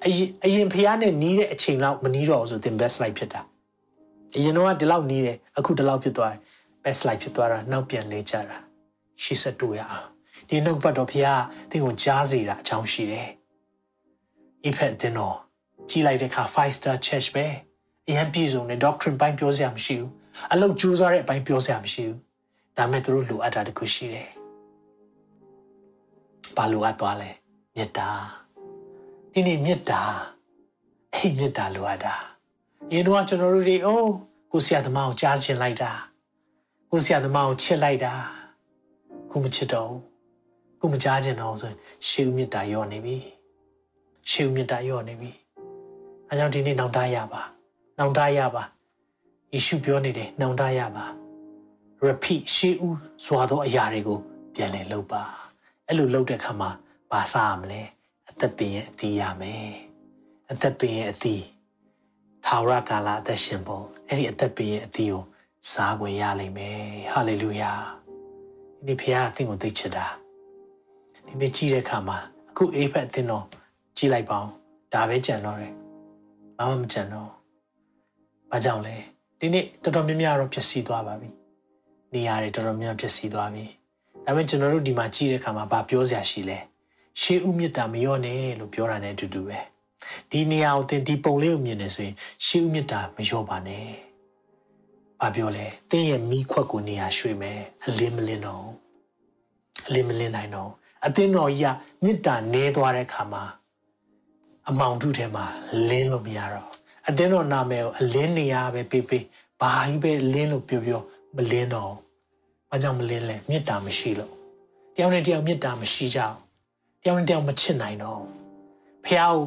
အရင်အရင်ဖះနဲ့နီးတဲ့အချိန်လောက်မနီးတော့ဘူးဆိုသင် best slide ဖြစ်တာ။အရင်တော့ဒီလောက်နီးတယ်အခုဒီလောက်ဖြစ်သွားတယ်။ best slide ဖြစ်သွားတာနောက်ပြန်လဲကြတာ။ရှေ့ဆက်တူရအောင်။ဒီနှုတ်ပတ်တော်ဖခင်သင်ကိုကြားစေတာအကြောင်းရှိတယ်။ effect တင်တော့ကြီးလိုက်တဲ့အခါ5 star church ပဲအရင်ပြည်စုံတဲ့ doctrine ပိုင်းပြောစရာမရှိဘူး။အလုပ်ကြိုးစားတဲ့အပိုင်းပြောစရာမရှိဘူး။ဒါမဲ့သူတို့လိုအပ်တာတခုရှိတယ်။ဘာလိုအပ်သွားလဲ။မေတ္တာ။ ဒီနေ့မေတ္တာအဲ့မေတ္တာလိုအပ်တာ။ရင်တော့ကျွန်တော်တို့တွေအိုးကိုဆရာသမားကိုကြားချင်လိုက်တာ။ကိုဆရာသမားကိုချစ်လိုက်တာ။ကိုမချစ်တော့ဘူးကိုမကြားကျင်တော့ဆိုရင်ရှေးဦးမြတ်တာရော့နေပြီရှေးဦးမြတ်တာရော့နေပြီအဲကြောင့်ဒီနေ့နောင်တရပါနောင်တရပါယေရှုပြောနေတယ်နောင်တရပါ repeat ရှေးဦးစွာသောအရာတွေကိုပြန်လည်လုပ်ပါအဲ့လိုလုပ်တဲ့အခါမှာဘာစားရမလဲအ သက်ပင်ရဲ့အသီးရမယ်အသက်ပင်ရဲ့အသီးထာဝရကာလအသက်ရှင်ပုံအဲ့ဒီအသက်ပင်ရဲ့အသီးကိုစားခွင့်ရလိမ့်မယ်ဟာလေလုယာဒီဖခင်အသင်ကိုသိချစ်တာဒီနေ့ကြည့်တဲ့အခါမှာအခုအေးဖက်အသင်းတော်ကြည့်လိုက်ပါအောင်ဒါပဲကြံတော့တယ်ဘာမှမကြံတော့ဘာကြောင့်လဲဒီနေ့တော်တော်များများတော့ပျက်စီးသွားပါပြီနေရာတွေတော်တော်များများပျက်စီးသွားပြီဒါပေမဲ့ကျွန်တော်တို့ဒီမှာကြည့်တဲ့အခါမှာဘာပြောစရာရှိလဲ ရှေးဥမြတ်တာမရောနဲ့လို့ပြောတာ ਨੇ အတူတူပဲဒီနေရာကိုသင်ဒီပုံလေးကိုမြင်နေဆိုရင်ရှေးဥမြတ်တာမလျော့ပါနဲ့ဘာပြောလဲသင်ရဲ့မိခွက်ကိုနေရာရွှေ့မယ်အလင်းမလင်းတော့အလင်းမလင်းနိုင်တော့အသင်းတော်ကြီးကမြစ်တာနဲသွားတဲ့ခါမှာအမောင်ထုထဲမှာလင်းလို့မရတော့အသင်းတော်နာမည်ကိုအလင်းနေရာပဲပေးပေးဘာကြီးပဲလင်းလို့ပြောပြောမလင်းတော့ဘာကြောင့်မလင်းလဲမြစ်တာမရှိလို့တယောက်နဲ့တယောက်မြစ်တာမရှိကြအောင် တယောက်နဲ့တယောက်မချစ်နိုင်တော့ဖះကို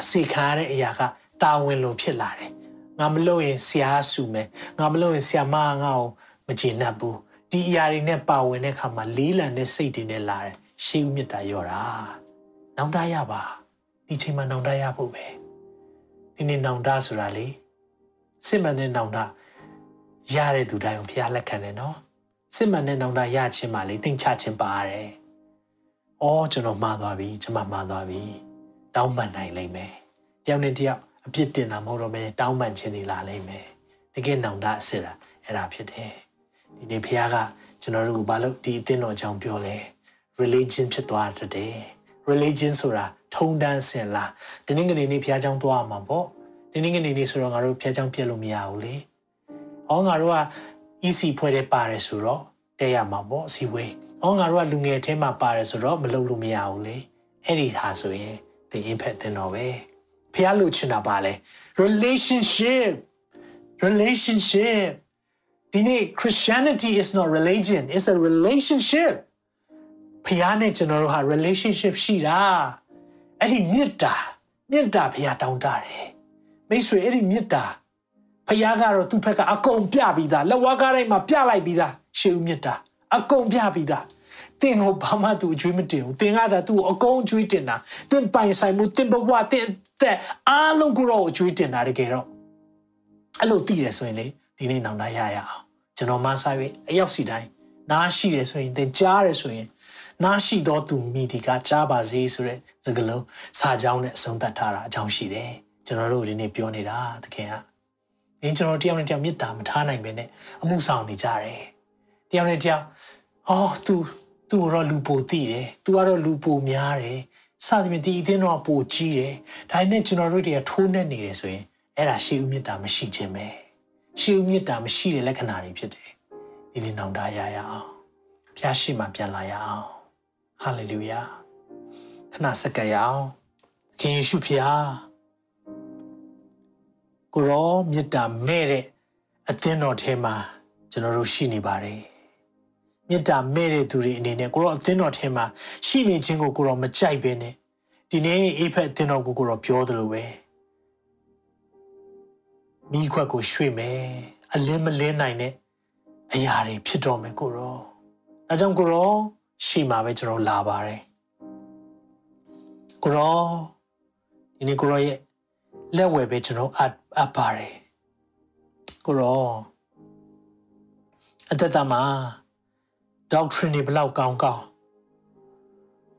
အစီခံရတဲ့အရာကတာဝန်လိုဖြစ်လာတယ်ငါမလုပ်ရင်ဆရာဆူမယ်ငါမလုပ်ရင်ဆရာမငါ့ကိုမကျေနပ်ဘူးဒီအရာတွေနဲ့ပါဝင်တဲ့အခါမှာလေးလံတဲ့စိတ်တွေနဲ့လာတယ်ရှေးဦးမြတ်တာရောတာနောင်တရပါဒီချိန်မှာနောင်တရဖို့ပဲဒီနေ့နောင်တဆိုတာလေစစ်မှန်တဲ့နောင်တရတဲ့သူတိုင်းကိုဖျားလက်ခံတယ်နော်စစ်မှန်တဲ့နောင်တရခြင်းပါလေတင်ချခြင်းပါရတယ်။ အော်ကျွန်တော်မှားသွားပြီကျွန်မမှားသွားပြီတောင်းပန်နိုင်လိမ့်မယ်။တယောက်နဲ့တယောက်အပြစ်တင်တာမဟုတ်တော့ဘဲတောင်းပန်ခြင်းတွေလာလိမ့်မယ်။တကယ်နောင်တအစ်စ်တာအဲ့ဒါဖြစ်တယ်။ဒီနေ့ဖခင်ကကျွန်တော်တို့ကဘာလို့ဒီအသင်းတော်အကြောင်းပြောလဲ religion ဖြစ်သွားတတ်တယ် religion ဆိုတာထုံတန်းစင်လားဒီနေ့ကနေနေ့ဖခင်အကြောင်းသွားမှာပေါ့ဒီနေ့ကနေနေ့ဆိုတော့ငါတို့ဖခင်အကြောင်းပြည့်လို့မရဘူးလေ။အော်ငါတို့က EC ဖွဲ့တဲ့ပါတယ်ဆိုတော့တဲ့ရမှာပေါ့အစီဝေး။ အော်ငါတို့ကလူငယ်ထဲမှာပါတယ်ဆိုတော့မလုပ်လို့မရဘူးလေ။အဲ့ဒီဟာဆိုရင်သင် impact တင်တော့ပဲ။ဖះလို့ချင်တာပါလေ။ relationship relationship ဒီနေ့ Christianity is not religion it's a relationship ဖះနဲ့ကျွန်တော်တို့ဟာ relationship ရှိတာ။အဲ့ဒီမေတ္တာမေတ္တာဖះတောင်းတတယ်။မိတ်ဆွေအဲ့ဒီမေတ္တာဖះကတော့သူ့ဘက်ကအကုန်ပြပြီးသားလက်ဝါးကားတိုင်းမှာပြလိုက်ပြီးသားရှေးဦးမြတ်တာ အကုန်ပြပြီးသားတင်ကိုဘာမှသူအကျွေးမတင်ဘူးတင်ကသာသူ့ကိုအကုန်အကျွေးတင်တာတင်ပိုင်ဆိုင်မှုတင်ဘဝတင်တဲ့အားလုံးကိုတော့အကျွေးတင်တာတကယ်တော့အဲ့လိုသိတယ်ဆိုရင်လေဒီနေ့နောင်တရရအောင်ကျွန်တော်မဆိုင်ပြီးအရောက်စီတိုင်းနားရှိတယ်ဆိုရင်တင်ကြားတယ်ဆိုရင်နားရှိတော့သူမိဒီကကြားပါစေဆိုတဲ့စကားလုံးစာကြောင်းနဲ့အဆုံးသတ်ထားတာအကြောင်းရှိတယ်ကျွန်တော်တို့ဒီနေ့ပြောနေတာတကယ်က။ဒီကျွန်တော်တယောက်နဲ့တယောက်မေတ္တာမထားနိုင်ပဲနဲ့အမှုဆောင်နေကြတယ်။တယောက်နဲ့တယောက် အော် तू तू တော့လူပိုသိတယ်။ तू ကတော့လူပိုများတယ်။စသဖြင့်ဒီအသင်းတော့ပိုကြီးတယ်။ဒါနဲ့ကျွန်တော်တို့တွေကထိုးနှက်နေတယ်ဆိုရင်အဲ့ဒါရှေးဦးမေတ္တာမရှိခြင်းပဲ။ရှေးဦးမေတ္တာမရှိတဲ့လက္ခဏာတွေဖြစ်တယ်။ဒီနေ့နောင်တရရအောင်။ဖျားရှိမှပြန်လာရအောင်။ဟာလေလုယာ။ခဏစက္ကရအောင်။ခင်ယေရှုဖျားကိုရောမေတ္တာမဲ့တဲ့အသင်းတော်ထဲမှာကျွန်တော်တို့ရှိနေပါတယ် မေတ္တာမဲ့တဲ့သူတွေအနေနဲ့ကိုရောအသင်းတော်ထဲမှာရှိနေခြင်းကိုကိုရောမကြိုက်ဘဲနဲ့ဒီနေ့အိဖက်အသင်းတော်ကိုကိုရောပြောသလိုပဲမိခွက်ကိုရွှေ့မယ်အလင်းမလင်းနိုင်တဲ့အရာတွေဖြစ်တော်မယ်ကိုရောအဲကြောင့်ကိုရောရှိမှာပဲကျွန်တော်လာပါတယ်ကိုရောဒီနေ့ကိုရောရဲ့လက်ဝယ်ပဲကျွန်တော်အပ်အပ်ပါတယ်ကိုရောအသက်တာမှာ doctrine တွေဘလောက်ကောင်းကောင်း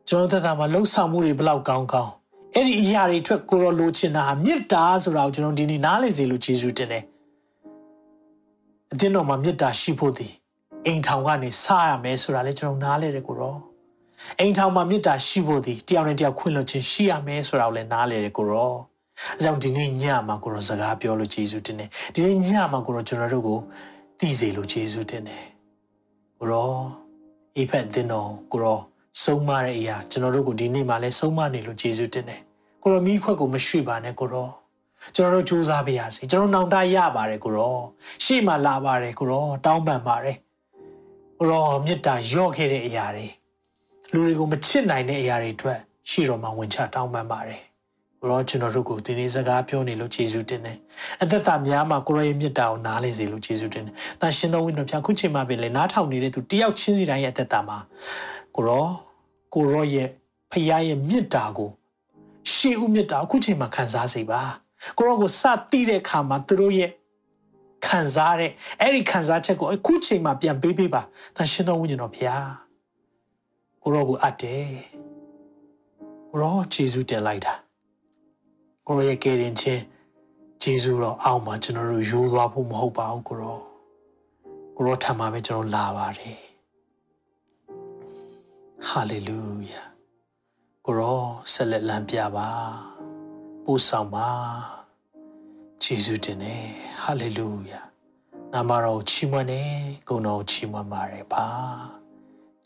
ကျွန်တော်သက်တာမှာလှုပ်ဆောင်မှုတွေဘလောက်ကောင်းကောင်းအဲ့ဒီအရာတွေအတွက်ကိုရောလိုချင်တာဟာမေတ္တာဆိုတာကိုကျွန်တော်ဒီနေ့နားလည်စေလို့ယေရှုတင်တယ်အသင်းတော်မှာမေတ္တာရှိဖို့တည်အိမ်ထောင်ကနေစရမယ်ဆိုတာလေကျွန်တော်နားလဲတယ်ကိုရောအိမ်ထောင်မှာမေတ္တာရှိဖို့တည်တယောက်နဲ့တယောက်ခွင့်လွှတ်ခြင်းရှိရမယ်ဆိုတာကိုလည်းနားလဲတယ်ကိုရောအဲကြောင့်ဒီနေ့ညမှာကိုရောစကားပြောလို့ယေရှုတင်တယ်ဒီနေ့ညမှာကိုရောကျွန်တော်တို့ကိုသိစေလို့ယေရှုတင်တယ် ကိုရောအိဖက်တင်တော်ကိုရောဆုံးမတဲ့အရာကျွန်တော်တို့ကိုဒီနေ့မှလည်းဆုံးမနေလို့ယေရှုတင်တယ်ကိုရောမိခွက်ကိုမရွှေ့ပါနဲ့ကိုရောကျွန်တော်တို့စူးစမ်းပါရစေကျွန်တော်နောင်တရပါတယ်ကိုရောရှေ့မှာလာပါတယ်ကိုရောတောင်းပန်ပါတယ်ကိုရောမေတ္တာရော့ခဲ့တဲ့အရာတွေလူတွေကိုမချစ်နိုင်တဲ့အရာတွေအတွက်ရှေ့တော်မှာဝင်ချတောင်းပန်ပါတယ် ကိုရောကျွန်တော်တို့ကိုဒီနေ့စကားပြောနေလို့ယေရှုတင်တယ်အသက်တာများမှာကိုရောရဲ့မေတ္တာကိုနားလေစေလို့ယေရှုတင်တယ်။တန်ရှင်သောဝိညာဉ်ဖျားခုချိန်မှာပဲလေနားထောင်နေတဲ့သူတယောက်ချင်းစီတိုင်းရဲ့အသက်တာမှာကိုရောကိုရောရဲ့ဖခင်ရဲ့မေတ္တာကိုရှေးဦးမေတ္တာအခုချိန်မှာခံစားစေပါ။ကိုရောကိုစတိတဲ့အခါမှာသူတို့ရဲ့ခံစားတဲ့အဲ့ဒီခံစားချက်ကိုအခုချိန်မှာပြန်ပေးပေးပါ။တန်ရှင်သောဝိညာဉ်တော်ဖျားကိုရောကိုအပ်တယ်။ကိုရောယေရှုတင်လိုက်တာ။ ကိုရောရဲ့ကယ်တင်ခြင်းဂျေဇုတော်အောက်မှာကျွန်တော်တို့ယူသွားဖို့မဟုတ်ပါဘူးကိုရောကိုရောထံမှာပဲကျွန်တော်လာပါတယ်ဟာလေလုယာကိုရောဆက်လက်လမ်းပြပါပို့ဆောင်ပါယေရှုတင်တယ်ဟာလေလုယာနာမတော်ချီးမွမ်းတယ်ဂုဏ်တော်ချီးမွမ်းပါတယ်ပါ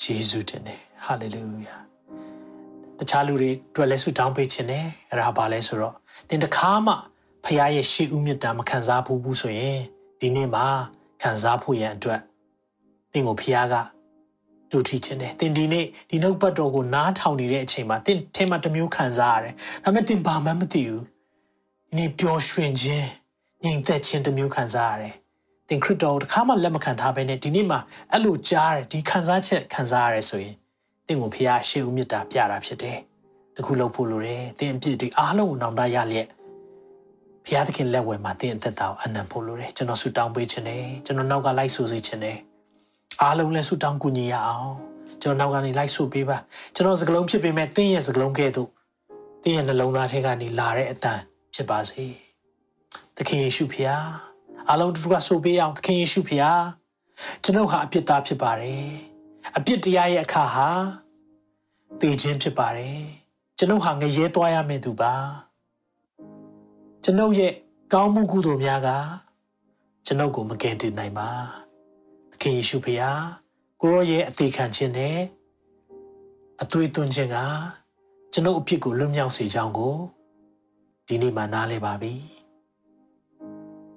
ယေရှုတင်တယ်ဟာလေလုယာတခြားလူတွေတွေ့လဲဆုတောင်းပေးခြင်းတယ်အဲ့ဒါဘာလဲဆိုတော့ သင်တခါမှဖခင်ရဲ့ရှေးဥမြတ်တာမခံစားဘူးဘူးဆိုရင်ဒီနေ့မှာခံစားဖို့ရန်အတွက်သင်ကိုဖခင်ကလူထီခြင်းတယ်သင်ဒီနေ့ဒီနှုတ်ပတ်တော်ကိုနားထောင်နေတဲ့အချိန်မှာသင်ထဲမှာတစ်မျိုးခံစားရတယ်ဒါပေမဲ့သင်ဘာမှမသိဘူးဒီနေ့ပျော်ရွှင်ခြင်းငြိမ်သက်ခြင်းတစ်မျိုးခံစားရတယ်သင်ခရစ်တော်တခါမှလက်မခံထားဘဲနဲ့ဒီနေ့မှာအဲ့လိုကြားတယ်ဒီခံစားချက်ခံစားရတယ်ဆိုရင်သင်ကိုဖခင်ရှေးဦးမြတ်တာပြတာဖြစ်တယ် တခုလုပ်ဖို့လိုတယ်သင်အပြစ်တွေအားလုံးကိုနောင်တရလျက်ဘုရားသခင်လက်ဝဲမှာသင်အသက်တာကိုအနံ့ဖို့လိုတယ်ကျွန်တော်ဆုတောင်းပေးခြင်းနဲ့ကျွန်တော်နောက်ကလိုက်ဆိုစေခြင်းနဲ့အားလုံးလည်းဆုတောင်းကူညီရအောင်ကျွန်တော်နောက်ကနေလိုက်ဆိုပေးပါကျွန်တော်စကလုံးဖြစ်ပေမဲ့သင်ရဲ့စကလုံးကဲ့သို့သင်ရဲ့နှလုံးသားထဲကနေလာတဲ့အတန်ဖြစ်ပါစေသခင်ယေရှုဖျားအားလုံးတို့ကဆိုပေးအောင်သခင်ယေရှုဖျားကျွန်တော်ဟာအပြစ်သားဖြစ်ပါတယ်အပြစ်တရားရဲ့အခါဟာတည်ခြင်းဖြစ်ပါတယ် ကျွန်တော်ဟာငရဲသွားရမယ့်သူပါကျွန်ုပ်ရဲ့ကောင်းမှုကုသိုလ်များကကျွန်ုပ်ကိုမကယ်တင်နိုင်ပါသခင်ယေရှုဖေဟာကိုရောရဲ့အသေးခံခြင်းနဲ့အသွေးသွင်းခြင်းကကျွန်ုပ်အဖြစ်ကိုလွတ်မြောက်စေကြောင်းကိုဒီနေ့မှနားလည်ပါပြီ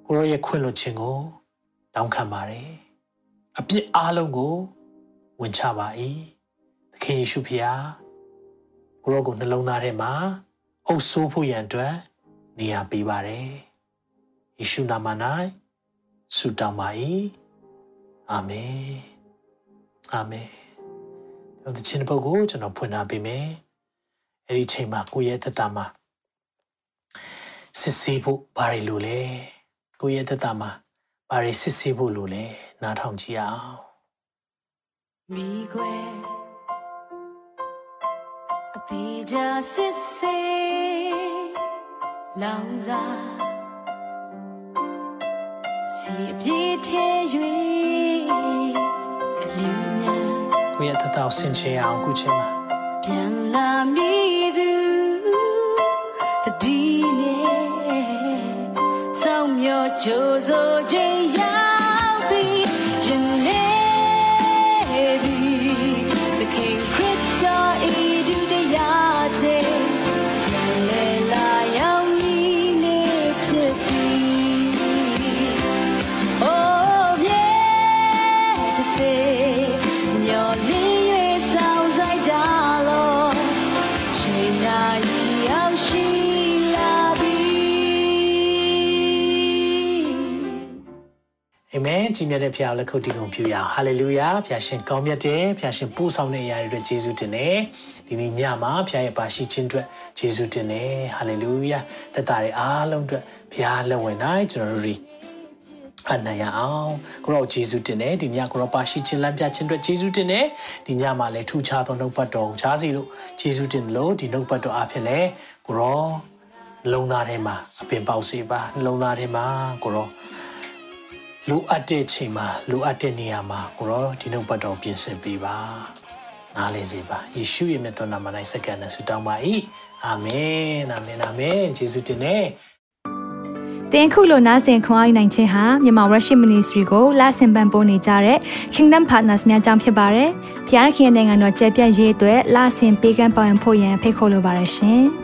ကိုရောရဲ့ခွင့်လွှတ်ခြင်းကိုတောင်းခံပါတယ်အပြစ်အလုံးကိုဝင်ချပါ၏သခင်ယေရှုဖေဟာ ကိုရောကိုနှလုံးသားထဲမှာအုပ်ဆိုးဖို့ရန်အတွက်နေရာပေးပါတယ်။ယေရှုနာမ၌ဆုတောင်းပါ၏။အာမင်။အာမင်။ဒီချင်းပုဂ္ဂိုလ်ကျွန်တော်ဖွင့်ထားပေးမယ်။အဲ့ဒီချိန်မှာကိုယ့်ရဲ့သက်တာမှာစစ်ဆေးဖို့ဘာတွေလိုလဲ။ကိုယ့်ရဲ့သက်တာမှာဘာတွေစစ်ဆေးဖို့လိုလဲ။နားထောင်ကြည့်အောင်။မိခွဲအ ဖေကြစစ်ဆေးလောင်စာစီအပြေးထဲ၍အလင်းများကိုယ့်ရဲ့တတော်ဆင်ချင်အောင်ခုချိန်မှာပြန်လာမည်သူဒီနေ့ဆောင်မြောကြိုးစိုး အာမင်ကြီးမြတ်တဲ့ဖခင်လက်ခုပ်တီကုန်ပြုရအောင်ဟာလေလုယာဖခင်ရှင်ကောင်းမြတ်တဲ့ဖခင်ရှင်ပို့ဆောင်တဲ့အရာတွေအတွက်ယေရှုတင်တယ်ဒီနေ့ညမှာဖခင်ရဲ့ပါရှိခြင်းအတွက်ယေရှုတင်တယ်ဟာလေလုယာသက်တာတွေအားလုံးအတွက်ဖခင်လက်ဝင်နိုင်ကျွန်တော်တို့အနံ့ရအောင်ကိုရောဂျေဇုတင်တယ်ဒီညကိုရောပါရှိခြင်းလမ်းပြခြင်းအတွက်ဂျေဇုတင်တယ်ဒီညမှာလည်းထူခြားသောနှုတ်ပတ်တော်ကိုကြားစီလို့ဂျေဇုတင်တယ်လို့ဒီနှုတ်ပတ်တော်အဖြစ်လဲကိုရောနှလုံးသားထဲမှာအပင်ပေါက်စေပါနှလုံးသားထဲမှာကိုရော လိုအပ်တဲ့ချိန်မှာလိုအပ်တဲ့နေရာမှာကိုရောဒီနှုတ်ပတ်တော်ပြင်ဆင်ပေးပါနားလည်စေပါယေရှုရဲ့မြတ်တော်နာမ၌စက္ကန့်နဲ့ဆုတောင်းပါ၏အာမင်အာမင်အာမင်ယေရှုတင်နေတင်ခုလိုနာဆင်ခွန်အားနိုင်ခြင်းဟာမြန်မာ Worship Ministry ကိုလာဆင်ပန်ပိုးနေကြတဲ့ Kingdom Partners များအကြောင်းဖြစ်ပါတယ်။ဖျားခင်နိုင်ငံတော်ကျယ်ပြန့်ရေးအတွက်လာဆင်ပေးကမ်းပောင်းဖို့ရန်ဖိတ်ခေါ်လိုပါတယ်ရှင်။